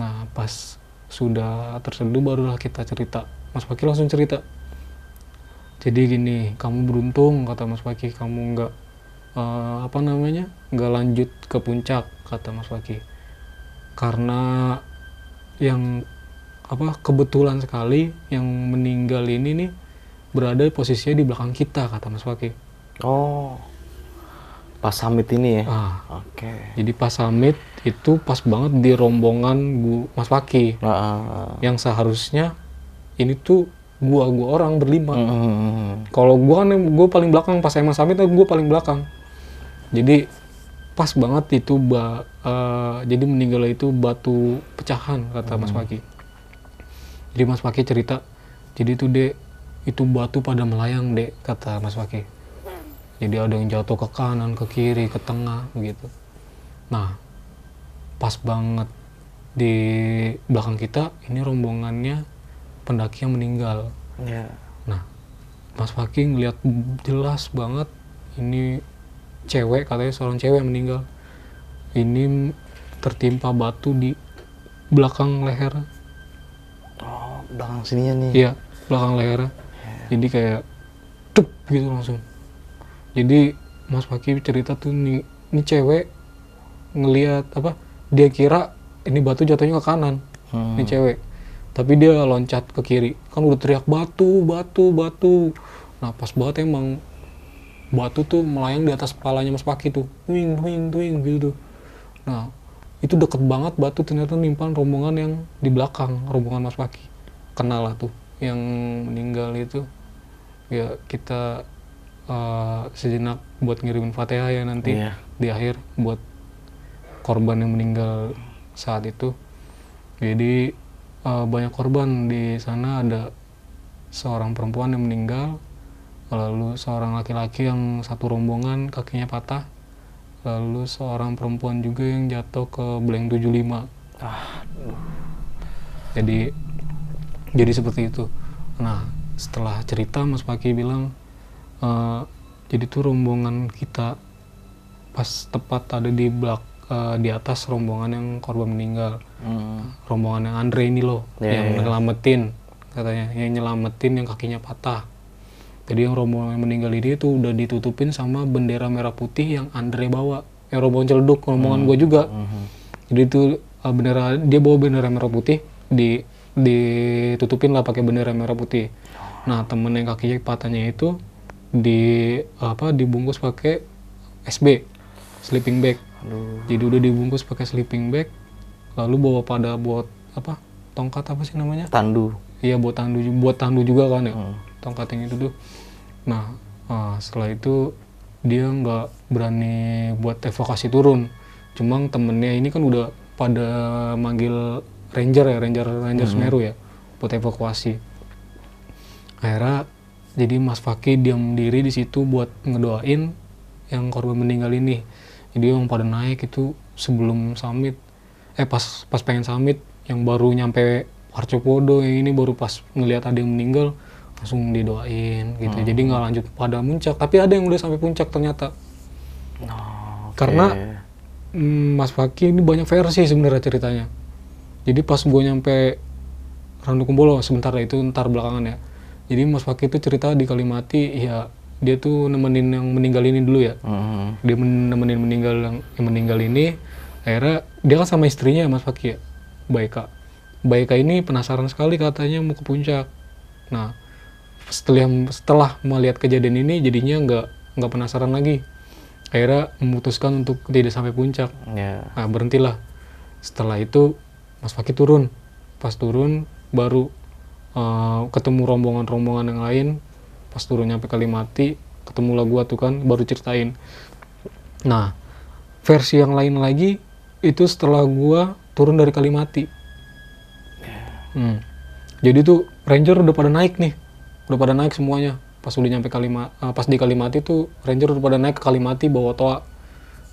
Nah pas sudah terseduh barulah kita cerita. Mas Paki langsung cerita. Jadi gini kamu beruntung kata Mas Paki kamu nggak eh, apa namanya nggak lanjut ke puncak kata Mas Paki karena yang apa kebetulan sekali yang meninggal ini nih berada posisinya di belakang kita kata Mas Paki Oh. Pas summit ini ya. ah Oke. jadi pas summit itu pas banget di rombongan gua Mas Nah, ah, yang seharusnya ini tuh gua gua orang berlima ah. Hmm. kalau gua kan gue paling belakang pas emang summit gue paling belakang jadi pas banget itu ba, eh, jadi meninggal itu batu pecahan kata Mas Paki jadi Mas Paki cerita jadi tuh dek itu batu pada melayang dek kata Mas Paki jadi ada yang jatuh ke kanan ke kiri ke tengah begitu. Nah pas banget di belakang kita ini rombongannya pendaki yang meninggal. Ya. Nah, Mas Paki ngeliat jelas banget ini cewek katanya seorang cewek yang meninggal. Ini tertimpa batu di belakang leher. Oh, belakang sininya nih. Iya, belakang leher. Jadi kayak tuk gitu langsung. Jadi Mas Paki cerita tuh nih, ini cewek ngeliat apa? Dia kira ini batu jatuhnya ke kanan. Hmm. Ini cewek. Tapi dia loncat ke kiri. Kan udah teriak batu, batu, batu. Nah, pas banget emang batu tuh melayang di atas kepalanya Mas Paki tuh. Wing, wing, wing gitu. Nah, itu deket banget batu ternyata nimpan rombongan yang di belakang, rombongan Mas Paki. Kenal lah tuh yang meninggal itu. Ya, kita eh, sejenak buat ngirimin Fatihah ya nanti Iya. di akhir buat korban yang meninggal saat itu. Jadi eh, banyak korban di sana ada seorang perempuan yang meninggal, lalu seorang laki-laki yang satu rombongan kakinya patah, lalu seorang perempuan juga yang jatuh ke Blank 75. Jadi jadi seperti itu. Nah, setelah cerita Mas Paki bilang eh, jadi tuh rombongan kita pas tepat ada di belak eh, di atas rombongan yang korban meninggal Hmm. rombongan yang Andre ini loh Iya, yang iya. nyelamatin katanya yang nyelamatin yang kakinya patah jadi yang rombongan yang meninggal ini tuh udah ditutupin sama bendera merah putih yang Andre bawa yang rombongan celduk rombongan gue juga Hmm. jadi itu uh, bendera dia bawa bendera merah putih di ditutupin lah pakai bendera merah putih nah temen yang kakinya patahnya itu di apa dibungkus pakai SB sleeping bag Aduh. jadi udah dibungkus pakai sleeping bag lalu bawa pada buat apa tongkat apa sih namanya Tandu. iya buat tandu buat tandu juga kan ya Hmm. tongkat yang itu tuh nah ah, setelah itu dia nggak berani buat evakuasi turun. Cuma temennya ini kan udah pada manggil ranger ya ranger ranger Semeru ya buat evakuasi. Akhirnya jadi Mas Fakih diam diri di situ buat ngedoain yang korban meninggal ini. Jadi yang pada naik itu sebelum summit eh pas pas pengen summit yang baru nyampe Arcopodo yang ini baru pas ngelihat ada yang meninggal langsung didoain gitu jadi nggak lanjut pada puncak tapi ada yang udah sampai puncak ternyata Oh, oke. Karena- Hmm, Mas Fakih ini banyak versi sebenarnya ceritanya. Jadi pas gue nyampe Randu Kumbolo sebentar itu ntar belakangan ya. Jadi Mas Fakih itu cerita di Kalimati ya dia tuh nemenin yang meninggal ini dulu ya. Hmm. Dia men- nemenin meninggal yang, yang meninggal ini akhirnya dia kan sama istrinya ya Mas Fakih ya. Baika. Baika ini penasaran sekali katanya mau ke puncak. Nah, setelah setelah melihat kejadian ini jadinya nggak nggak penasaran lagi. Akhirnya memutuskan untuk tidak sampai puncak. Ya. Nah, berhentilah. Setelah itu Mas Fakih turun. Pas turun baru eh, ketemu rombongan-rombongan yang lain. Pas turun nyampe Kalimati, ketemulah gua tuh kan baru ceritain. Nah, versi yang lain lagi itu setelah gua turun dari Kalimati. Hmm. Jadi tuh ranger udah pada naik nih. Udah pada naik semuanya. Pas udah nyampe Kalima, eh, pas di Kalimati tuh ranger udah pada naik ke Kalimati bawa toa.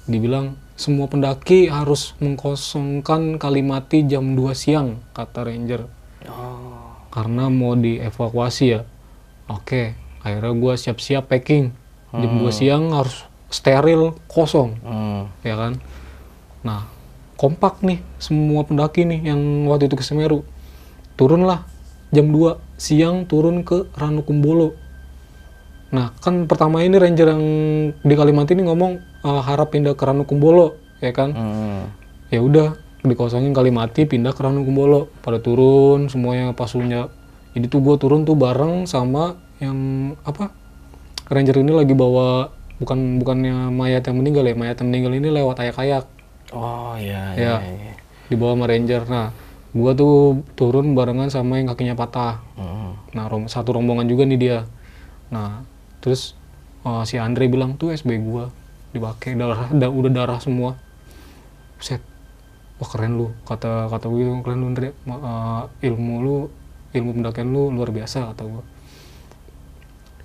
Dibilang semua pendaki harus mengkosongkan Kalimati jam 2 siang kata ranger. Oh. karena mau dievakuasi ya. Oke. Akhirnya gua siap-siap packing. Jam 2 siang harus steril kosong. Hmm. ya kan? Nah kompak nih semua pendaki nih yang waktu itu ke Semeru. Turunlah jam 2 siang turun ke Ranukumbolo nah kan pertama ini ranger yang di Kalimantan ini ngomong eh, harap pindah ke Ranukumbolo ya kan Hmm. ya udah dikosongin Kalimati pindah ke Ranukumbolo pada turun semuanya pasunya jadi tuh gue turun tuh bareng sama yang apa ranger ini lagi bawa bukan bukannya mayat yang meninggal ya mayat yang meninggal ini lewat ayak-ayak Oh iya Ya. iya. iya. dibawa sama ranger nah gua tuh turun barengan sama yang kakinya patah. Hmm. nah rom- satu rombongan juga nih dia. Nah terus eh, si Andre bilang tuh SB gua dipakai darah da- udah darah semua. Set. Wah keren lu kata kata gue keren lu Andre. Eh, ilmu lu ilmu pendakian lu luar biasa kata gue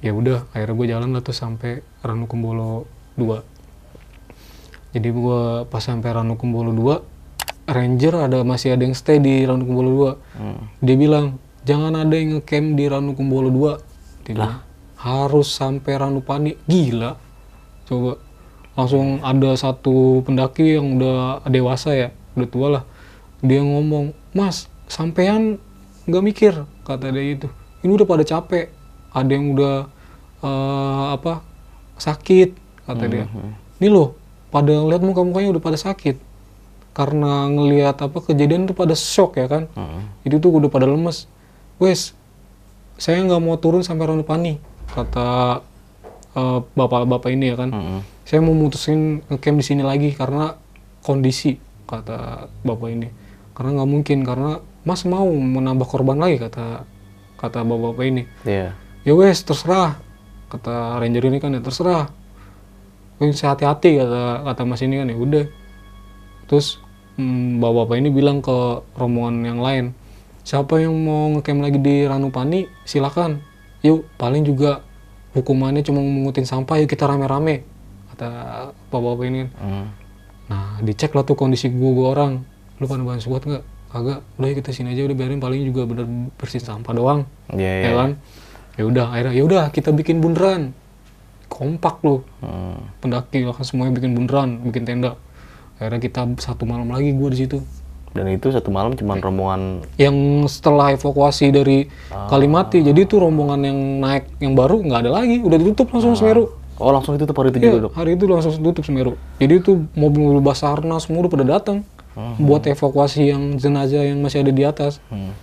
ya udah akhirnya gue jalan lah tuh sampai Ranukumbolo 2 jadi gue pas sampai Ranukumbolo 2 ranger ada masih ada yang stay di Ranukumbolo 2 dia bilang jangan ada yang ngecamp di Ranukumbolo 2 dia bilang harus sampai Ranupani gila. Coba langsung ada satu pendaki yang udah dewasa ya udah tua lah. Dia ngomong mas sampean nggak mikir kata dia itu ini udah pada capek ada yang udah eh, apa sakit kata dia. Ini loh pada lihat muka-mukanya udah pada sakit karena ngelihat apa kejadian itu pada shock ya kan. Itu tuh udah pada lemes. Wes saya nggak mau turun sampai Ranupani kata eh, bapak-bapak ini ya kan. Saya mau mutusin ngecamp di sini lagi karena kondisi kata bapak ini. Karena nggak mungkin karena mas mau menambah korban lagi kata kata bapak-bapak ini. Iya. ya wes terserah kata ranger ini kan ya terserah. Wes hati-hati kata kata mas ini kan ya udah terus hmm, bapak-bapak ini bilang ke rombongan yang lain siapa yang mau ngecamp lagi di Ranupani silakan yuk paling juga hukumannya cuma mengutin sampah yuk kita rame-rame kata bapak-bapak ini Hmm. Nah, dicek lah tuh kondisi gua, gua orang. Lu pada bahan squat nggak? Kagak. Udah kita sini aja udah biarin paling juga bener bersihin sampah doang. Iya, iya. Ya kan? Ya udah, akhirnya ya udah kita bikin bundaran. Kompak loh. Hmm. Pendaki lah semuanya bikin bundaran, bikin tenda. Akhirnya kita satu malam lagi gua di situ. Dan itu satu malam cuman rombongan Yang setelah evakuasi dari Ah. Kalimati, jadi itu rombongan yang naik yang baru nggak ada lagi, udah ditutup langsung Semeru. Oh langsung itu tuh hari itu Iya, juga dok. hari itu langsung tutup Semeru. Jadi itu mobil-mobil Basarnas semua udah pada datang buat evakuasi yang jenazah yang masih ada di atas. Hmm.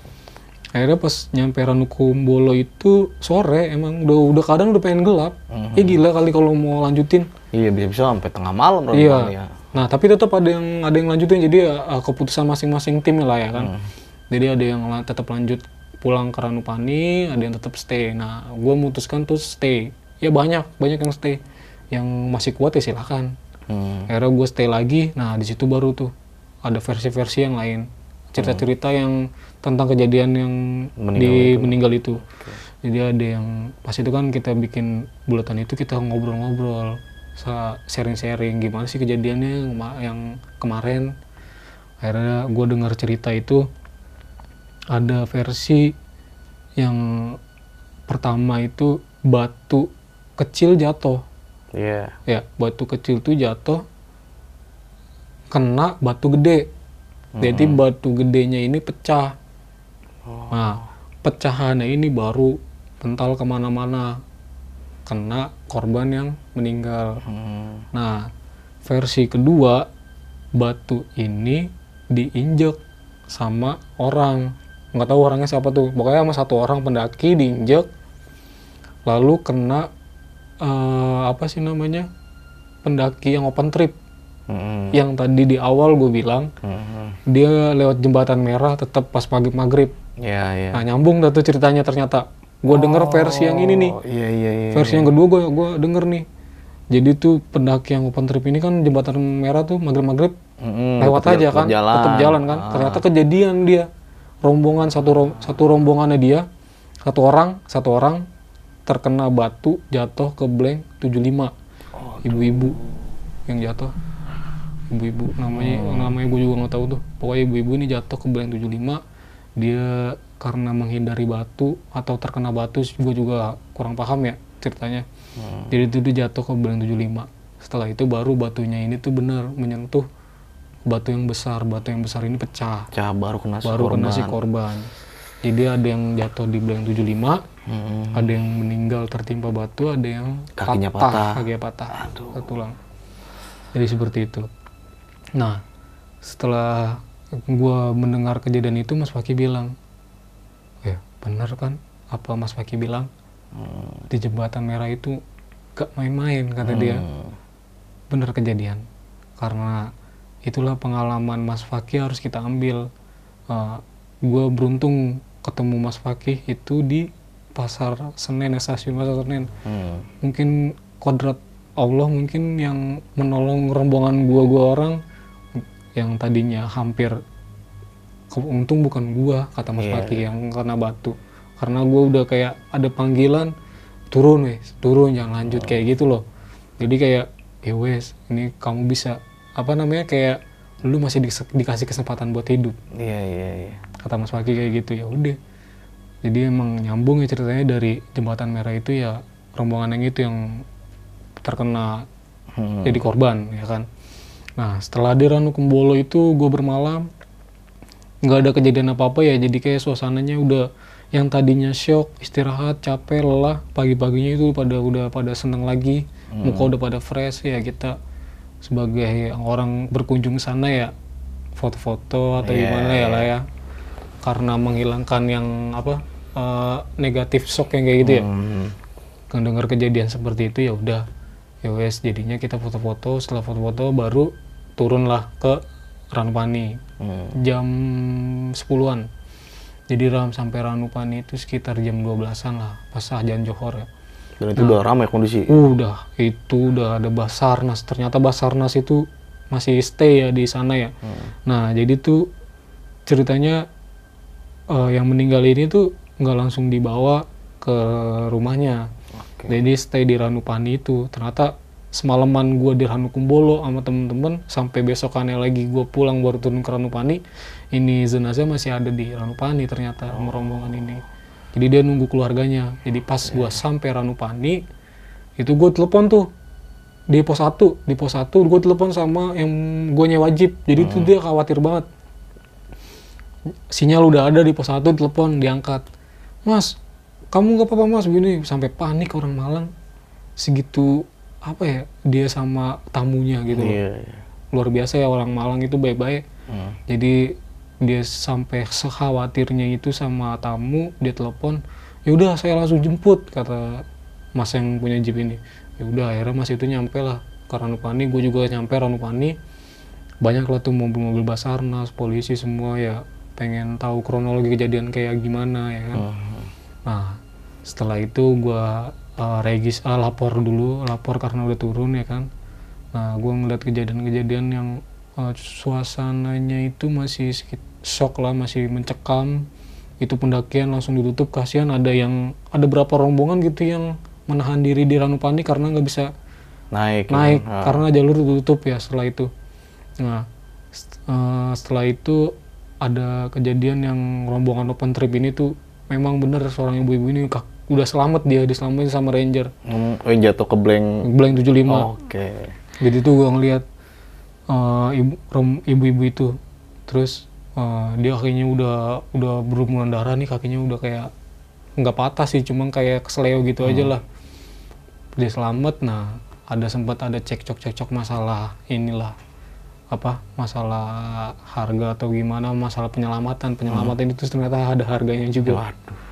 Akhirnya pas nyampe Ranukumbolo itu sore emang udah udah kadang udah pengen gelap. Ya gila kali kalau mau lanjutin. Iya bisa-bisa sampai tengah malam Iya. ya. Nah, tapi tetap ada yang ada yang lanjutin jadi ya, keputusan masing-masing tim lah ya kan. Jadi ada yang la- tetap lanjut pulang ke Ranupani, ada yang tetap stay. Nah, gue memutuskan tuh stay. Ya banyak, banyak yang stay. Yang masih kuat ya silakan. Hmm. Akhirnya gue stay lagi. Nah, di situ baru tuh ada versi-versi yang lain. Cerita-cerita yang tentang kejadian yang Meninggal di meninggal itu. Jadi ada yang pas itu kan kita bikin bulatan itu kita ngobrol-ngobrol, sharing-sharing gimana sih kejadiannya yang, kema- yang kemarin. Akhirnya gue dengar cerita itu ada versi yang pertama itu batu kecil jatuh. Iya. ya batu kecil tuh jatuh kena batu gede. Jadi batu gedenya ini pecah. Nah pecahannya ini baru pental ke mana-mana. Kena korban yang meninggal Hmm. nah versi kedua batu ini diinjek sama orang nggak tahu orangnya siapa tuh pokoknya sama satu orang pendaki diinjek lalu kena eh, apa sih namanya pendaki yang open trip Hmm. yang tadi di awal gue bilang Hmm. dia lewat jembatan merah tetap pas maghrib maghrib Iya iya. nah nyambung dah tuh ceritanya ternyata gue denger versi yang ini nih Oh, iya iya iya. versi yang kedua gue gua denger nih jadi tuh pendaki yang open trip ini kan jembatan merah tuh maghrib maghrib Mm-mm, lewat tetep aja ja- kan jalan. tetap jalan kan. Ah. ternyata kejadian dia rombongan satu rom- satu rombongannya dia satu orang satu orang terkena batu jatuh ke blank 75 ibu-ibu yang jatuh. Ibu-ibu namanya namanya gue juga nggak tahu tuh. Pokoknya ibu-ibu ini jatuh ke blank 75 dia karena menghindari batu atau terkena batu gue juga kurang paham ya ceritanya. Jadi itu dia jatuh ke blank 75 setelah itu baru batunya ini tuh benar menyentuh batu yang besar. Batu yang besar ini pecah. Cah baru kena si baru kena korban. si korban. jadi ada yang jatuh di blank 75 Hmm. ada yang meninggal tertimpa batu ada yang Kakinya patah. kakinya patah. Ke tulang. Jadi seperti itu. Nah setelah gua mendengar kejadian itu Mas Faki bilang ya benar kan apa Mas Faki bilang di jembatan merah itu gak main-main kata dia. Hmm. benar kejadian. Karena itulah pengalaman Mas Fakih harus kita ambil. Gue beruntung ketemu Mas Fakih itu di pasar Senen ya, stasiun pasar Senen. Hmm. mungkin kodrat Allah mungkin yang menolong rombongan gua gua orang yang tadinya hampir "Ke- untung bukan gua kata Mas Iya, Paki yang kena batu karena gua udah kayak ada panggilan turun wes turun jangan lanjut kayak gitu loh jadi kayak ya wes ini kamu bisa apa namanya kayak lu masih dis- dikasih kesempatan buat hidup Iya iya iya. kata Mas Paki kayak gitu ya udah jadi emang nyambung ya ceritanya dari jembatan merah itu ya rombongan yang itu yang terkena Hmm. jadi korban ya kan nah setelah di Ranu Kumbolo itu gue bermalam nggak ada kejadian apa apa ya jadi kayak suasananya udah yang tadinya shock istirahat capek lelah pagi-paginya itu pada udah pada seneng lagi. Muka udah pada fresh ya kita sebagai orang berkunjung sana ya foto-foto atau Iya, gimana ya lah ya. Karena menghilangkan yang apa eh, negatif shock yang kayak gitu ya. Hmm. kan dengar kejadian seperti itu ya udah. Ya wes jadinya kita foto-foto. Setelah foto-foto baru turunlah ke Ranupani Hmm. jam 10-an jadi ram sampai Ranupani itu sekitar jam 12-an lah pas ajan Johor ya. Dan itu udah ramai kondisi. udah itu udah ada Basarnas. Ternyata Basarnas itu masih stay ya di sana ya. Nah jadi tuh ceritanya eh, yang meninggal ini tuh nggak langsung dibawa ke rumahnya. Oke. jadi stay di Ranupani itu. Ternyata semalaman gua di Ranukumbolo sama temen-temen sampai besokannya lagi gua pulang baru turun ke Ranupani ini jenazah masih ada di Ranupani ternyata sama rombongan ini. Jadi dia nunggu keluarganya. Jadi pas gua sampai Ranupani itu gue telepon tuh. Di pos 1 di pos 1 gue telepon sama yang gue nyewa jeep jadi tuh dia khawatir banget. Sinyal udah ada di pos 1 telepon diangkat. Mas kamu nggak apa-apa mas? Begini sampai panik orang Malang. Segitu apa ya dia sama tamunya gitu loh. Iya. iya. luar biasa ya orang Malang itu baik-baik. Hmm. jadi dia sampai sekhawatirnya itu sama tamu dia telepon ya udah saya langsung jemput kata mas yang punya jeep ini ya udah akhirnya mas itu nyampe lah ke Ranupani gue juga nyampe Ranupani banyak lah tuh mobil-mobil basarnas polisi semua ya pengen tahu kronologi kejadian kayak gimana ya kan Hmm. Nah, setelah itu gua uh, regis uh, lapor dulu, lapor karena udah turun ya kan. Nah, gua ngeliat kejadian-kejadian yang uh, suasananya itu masih sedikit shock lah, masih mencekam. Itu pendakian langsung ditutup, kasihan ada yang ada berapa rombongan gitu yang menahan diri di Ranupani karena nggak bisa Naik. naik ya. Karena jalur ditutup ya setelah itu. Nah, eh, setelah itu ada kejadian yang rombongan open trip ini tuh memang bener seorang ibu-ibu ini kak- udah selamat dia diselamatin sama ranger Hmm, oh, yang jatuh ke blank. blank 75 Oke. jadi tuh gua ngeliat eh, ibu ibu-ibu itu terus eh, dia kakinya udah udah berumuran darah nih kakinya udah kayak nggak patah sih cuma kayak kesleo gitu aja lah. Dia selamat. Nah ada sempat ada cekcok-cekcok masalah inilah apa masalah harga atau gimana masalah penyelamatan. Penyelamatan itu ternyata ada harganya juga. Waduh.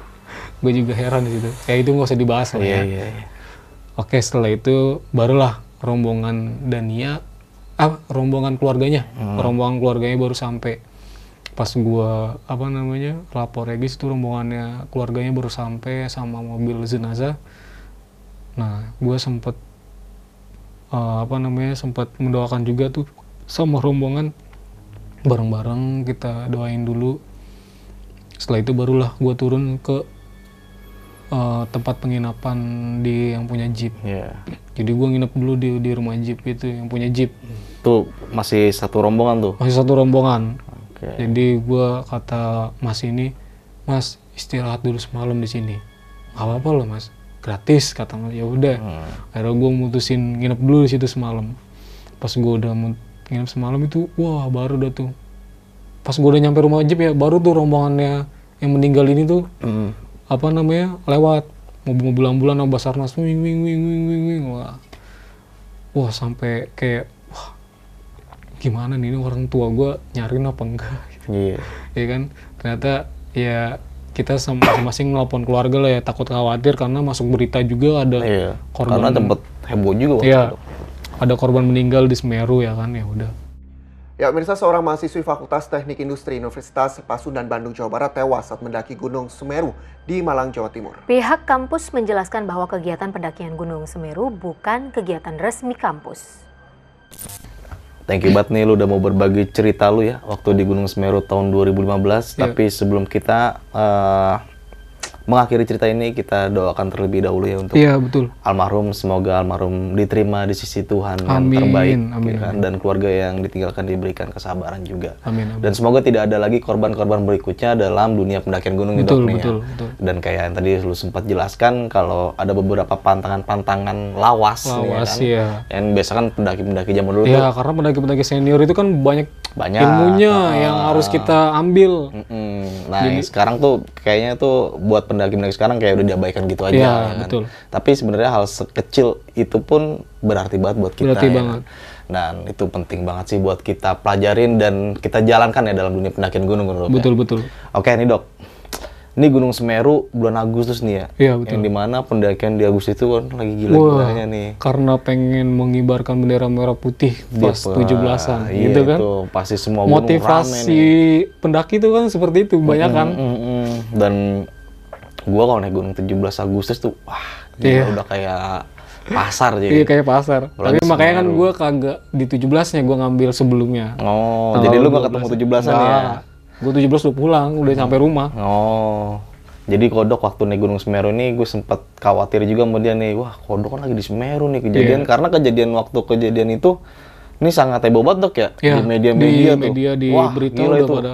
gue juga heran di situ. Ya itu nggak usah dibahas lah Iya ya. Iya. iya. Oke, setelah itu barulah rombongan Dania, ah rombongan keluarganya, rombongan keluarganya baru sampai. Pas gua apa namanya lapor regis itu rombongannya keluarganya baru sampai sama mobil jenazah. Nah, gua sempet eh, apa namanya sempat mendoakan juga tuh sama rombongan bareng-bareng kita doain dulu. Setelah itu barulah gua turun ke eh, tempat penginapan di yang punya jeep. Iya. Jadi gua nginep dulu di di rumah jeep itu yang punya jeep. Tuh masih satu rombongan tuh. Masih satu rombongan. Oke. Jadi gua kata Mas ini, Mas istirahat dulu semalam di sini. Gak apa-apa loh Mas, gratis kata Mas. Ya udah. Hmm. Akhirnya gua mutusin nginep dulu di situ semalam. Pas gua udah nginep semalam itu, wah baru udah tuh. Pas gua udah nyampe rumah jeep ya, baru tuh rombongannya yang meninggal ini tuh Hmm. apa namanya lewat mobil-mobil ambulan sama basarnas wing wing wing wing wing wing wah wah sampai kayak gimana nih ini orang tua gue nyariin apa enggak Iya. ya kan ternyata ya kita sama- masing-masing nelpon keluarga lah ya takut khawatir karena masuk berita juga ada Iya. korban Karena tempat heboh juga waktu ya itu. ada korban meninggal di Semeru ya kan ya udah Ya, pemirsa seorang mahasiswi Fakultas Teknik Industri Universitas Pasundan Bandung, Jawa Barat tewas saat mendaki Gunung Semeru di Malang, Jawa Timur. Pihak kampus menjelaskan bahwa kegiatan pendakian Gunung Semeru bukan kegiatan resmi kampus. Thank you banget nih lu udah mau berbagi cerita lu ya waktu di Gunung Semeru tahun 2015. Tapi sebelum kita eh, mengakhiri cerita ini kita doakan terlebih dahulu ya untuk Iya betul. almarhum semoga almarhum diterima di sisi Tuhan yang Amin, terbaik amin, ya kan? dan keluarga yang ditinggalkan diberikan kesabaran juga Amin, amin. dan semoga tidak ada lagi korban-korban berikutnya dalam dunia pendakian gunung itu Betul, nih ya. betul, betul. dan kayak yang tadi lu sempat jelaskan kalau ada beberapa pantangan-pantangan lawas, nih ya Lawas, kan iya. yang biasa kan pendaki-pendaki zaman dulu tuh Ya karena pendaki-pendaki senior itu kan banyak Banyak. ilmunya Ah. yang harus kita ambil. Mm-mm. Nah, yang sekarang tuh kayaknya tuh buat pendaki-pendaki sekarang kayak udah diabaikan gitu aja. Iya, ya kan? betul. Tapi sebenarnya hal sekecil itu pun berarti banget buat kita. Berarti ya banget. kan? Dan itu penting banget sih buat kita pelajarin dan kita jalankan ya dalam dunia pendakian gunung menurut Betul betul. Oke nih dok, ini Gunung Semeru bulan Agustus nih ya. Iya, betul. Yang di mana pendakian di Agustus itu kan lagi gila-gilanya nih. Karena pengen mengibarkan bendera merah putih pas Dia- 17-an iya, gitu kan. itu pasti semua Motivasi pendaki itu kan seperti itu, banyak kan. Mm, mm, mm. Dan gua kalau naik gunung 17 Agustus tuh wah Iya. udah kayak pasar Iya jadi. kayak pasar. Tapi makanya kan gue kagak di 17-nya gue ngambil sebelumnya. Oh, jadi lu gak ketemu 17-an ya? Gue 17 udah pulang, udah sampai rumah. Oh. Jadi kodok waktu naik Gunung Semeru nih gue sempet khawatir juga sama dia nih. Wah, kodok kan lagi di Semeru nih kejadian Iya. karena kejadian waktu kejadian itu ini sangat heboh banget dok ya Iya, di media-media di tuh. media, di Wah, berita udah itu. pada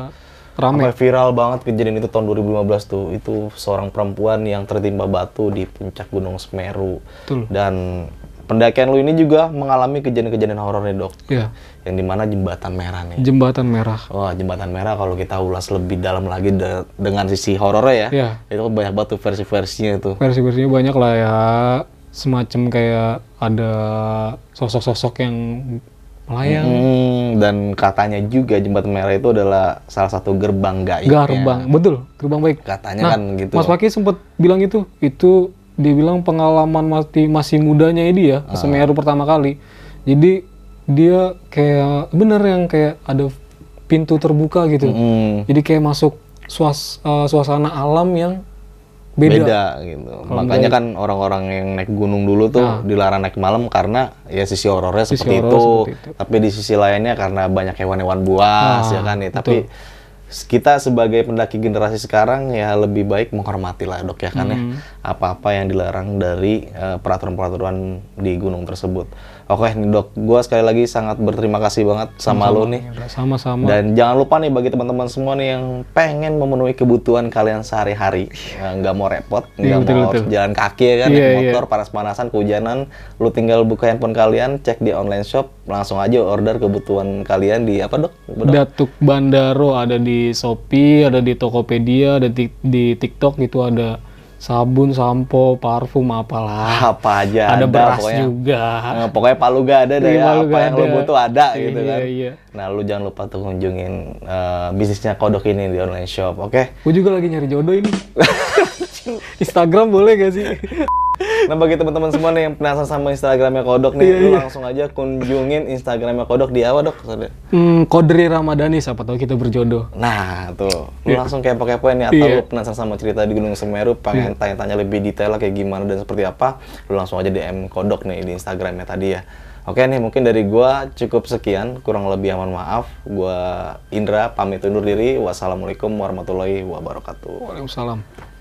rame. Sampai viral banget kejadian itu tahun 2015 tuh. Itu seorang perempuan yang tertimpa batu di puncak Gunung Semeru. Betul. Dan pendakian lu ini juga mengalami kejadian-kejadian horor nih dok. Iya, Yang di mana jembatan merah nih. jembatan merah. Wah jembatan merah kalau kita ulas lebih dalam lagi de- dengan sisi horornya ya. Iya. Itu banyak banget tuh versi-versinya tuh. Versi-versinya banyak lah ya. Semacam kayak ada sosok-sosok yang melayang. Hmm, dan katanya juga jembatan merah itu adalah salah satu gerbang gaib. Gerbang, betul, gerbang baik. Katanya Nah, kan gitu. Mas Paki sempat bilang itu, itu dibilang pengalaman masih masih mudanya dia Ah. ke Semeru pertama kali. Jadi dia kayak bener yang kayak ada pintu terbuka gitu. Hmm, Jadi kayak masuk suas, eh, suasana alam yang beda. beda gitu. Makanya kan orang-orang yang naik gunung dulu tuh dilarang naik malam karena ya sisi horornya Nah. Sisi seperti, itu. seperti itu. Tapi di sisi lainnya karena banyak hewan-hewan buas Ah, ya kan ya. Tapi kita sebagai pendaki generasi sekarang ya lebih baik menghormati lah dok ya kan ya Hmm. apa-apa yang dilarang dari eh, peraturan-peraturan di gunung tersebut. Oke nih dok, gua sekali lagi sangat berterima kasih banget sama lo nih. Sama-sama. Dan jangan lupa nih bagi teman-teman semua nih yang pengen memenuhi kebutuhan kalian sehari-hari, Ya, nggak mau repot, Iya, nggak mau betul. jalan kaki ya kan, Iya, naik iya. motor panas-panasan, kehujanan, lu tinggal buka handphone kalian, cek di online shop, langsung aja order kebutuhan kalian di apa dok? Apa, dok? Datuk Bandaro ada di Shopee, ada di Tokopedia, ada di, di TikTok itu ada sabun, sampo, parfum apalah. Apa aja ada, ada, beras pokoknya. juga. Nah, pokoknya palu gak ada deh Iya, ya, apa yang lu ada. butuh ada gitu Iya, kan. iya. Nah lu jangan lupa tuh kunjungin eh, bisnisnya Kodok ini di online shop, oke? Gue juga lagi nyari jodoh ini. *laughs* *laughs* Instagram boleh gak sih? *laughs* Nah bagi teman-teman semua nih yang penasaran sama Instagramnya Kodok nih, Iya, lu iya. langsung aja kunjungin Instagramnya Kodok di apa dok? Hmm, Kodri Ramadhani, siapa tahu kita berjodoh. Nah tuh, lu langsung kepo-kepoin nih atau Iya. lu penasaran sama cerita di Gunung Semeru, pengen tanya-tanya lebih detail lah kayak gimana dan seperti apa, lu langsung aja DM Kodok nih di Instagramnya tadi ya. Oke nih mungkin dari gua cukup sekian, kurang lebih mohon maaf. Gua Indra pamit undur diri. Wassalamualaikum warahmatullahi wabarakatuh. Waalaikumsalam.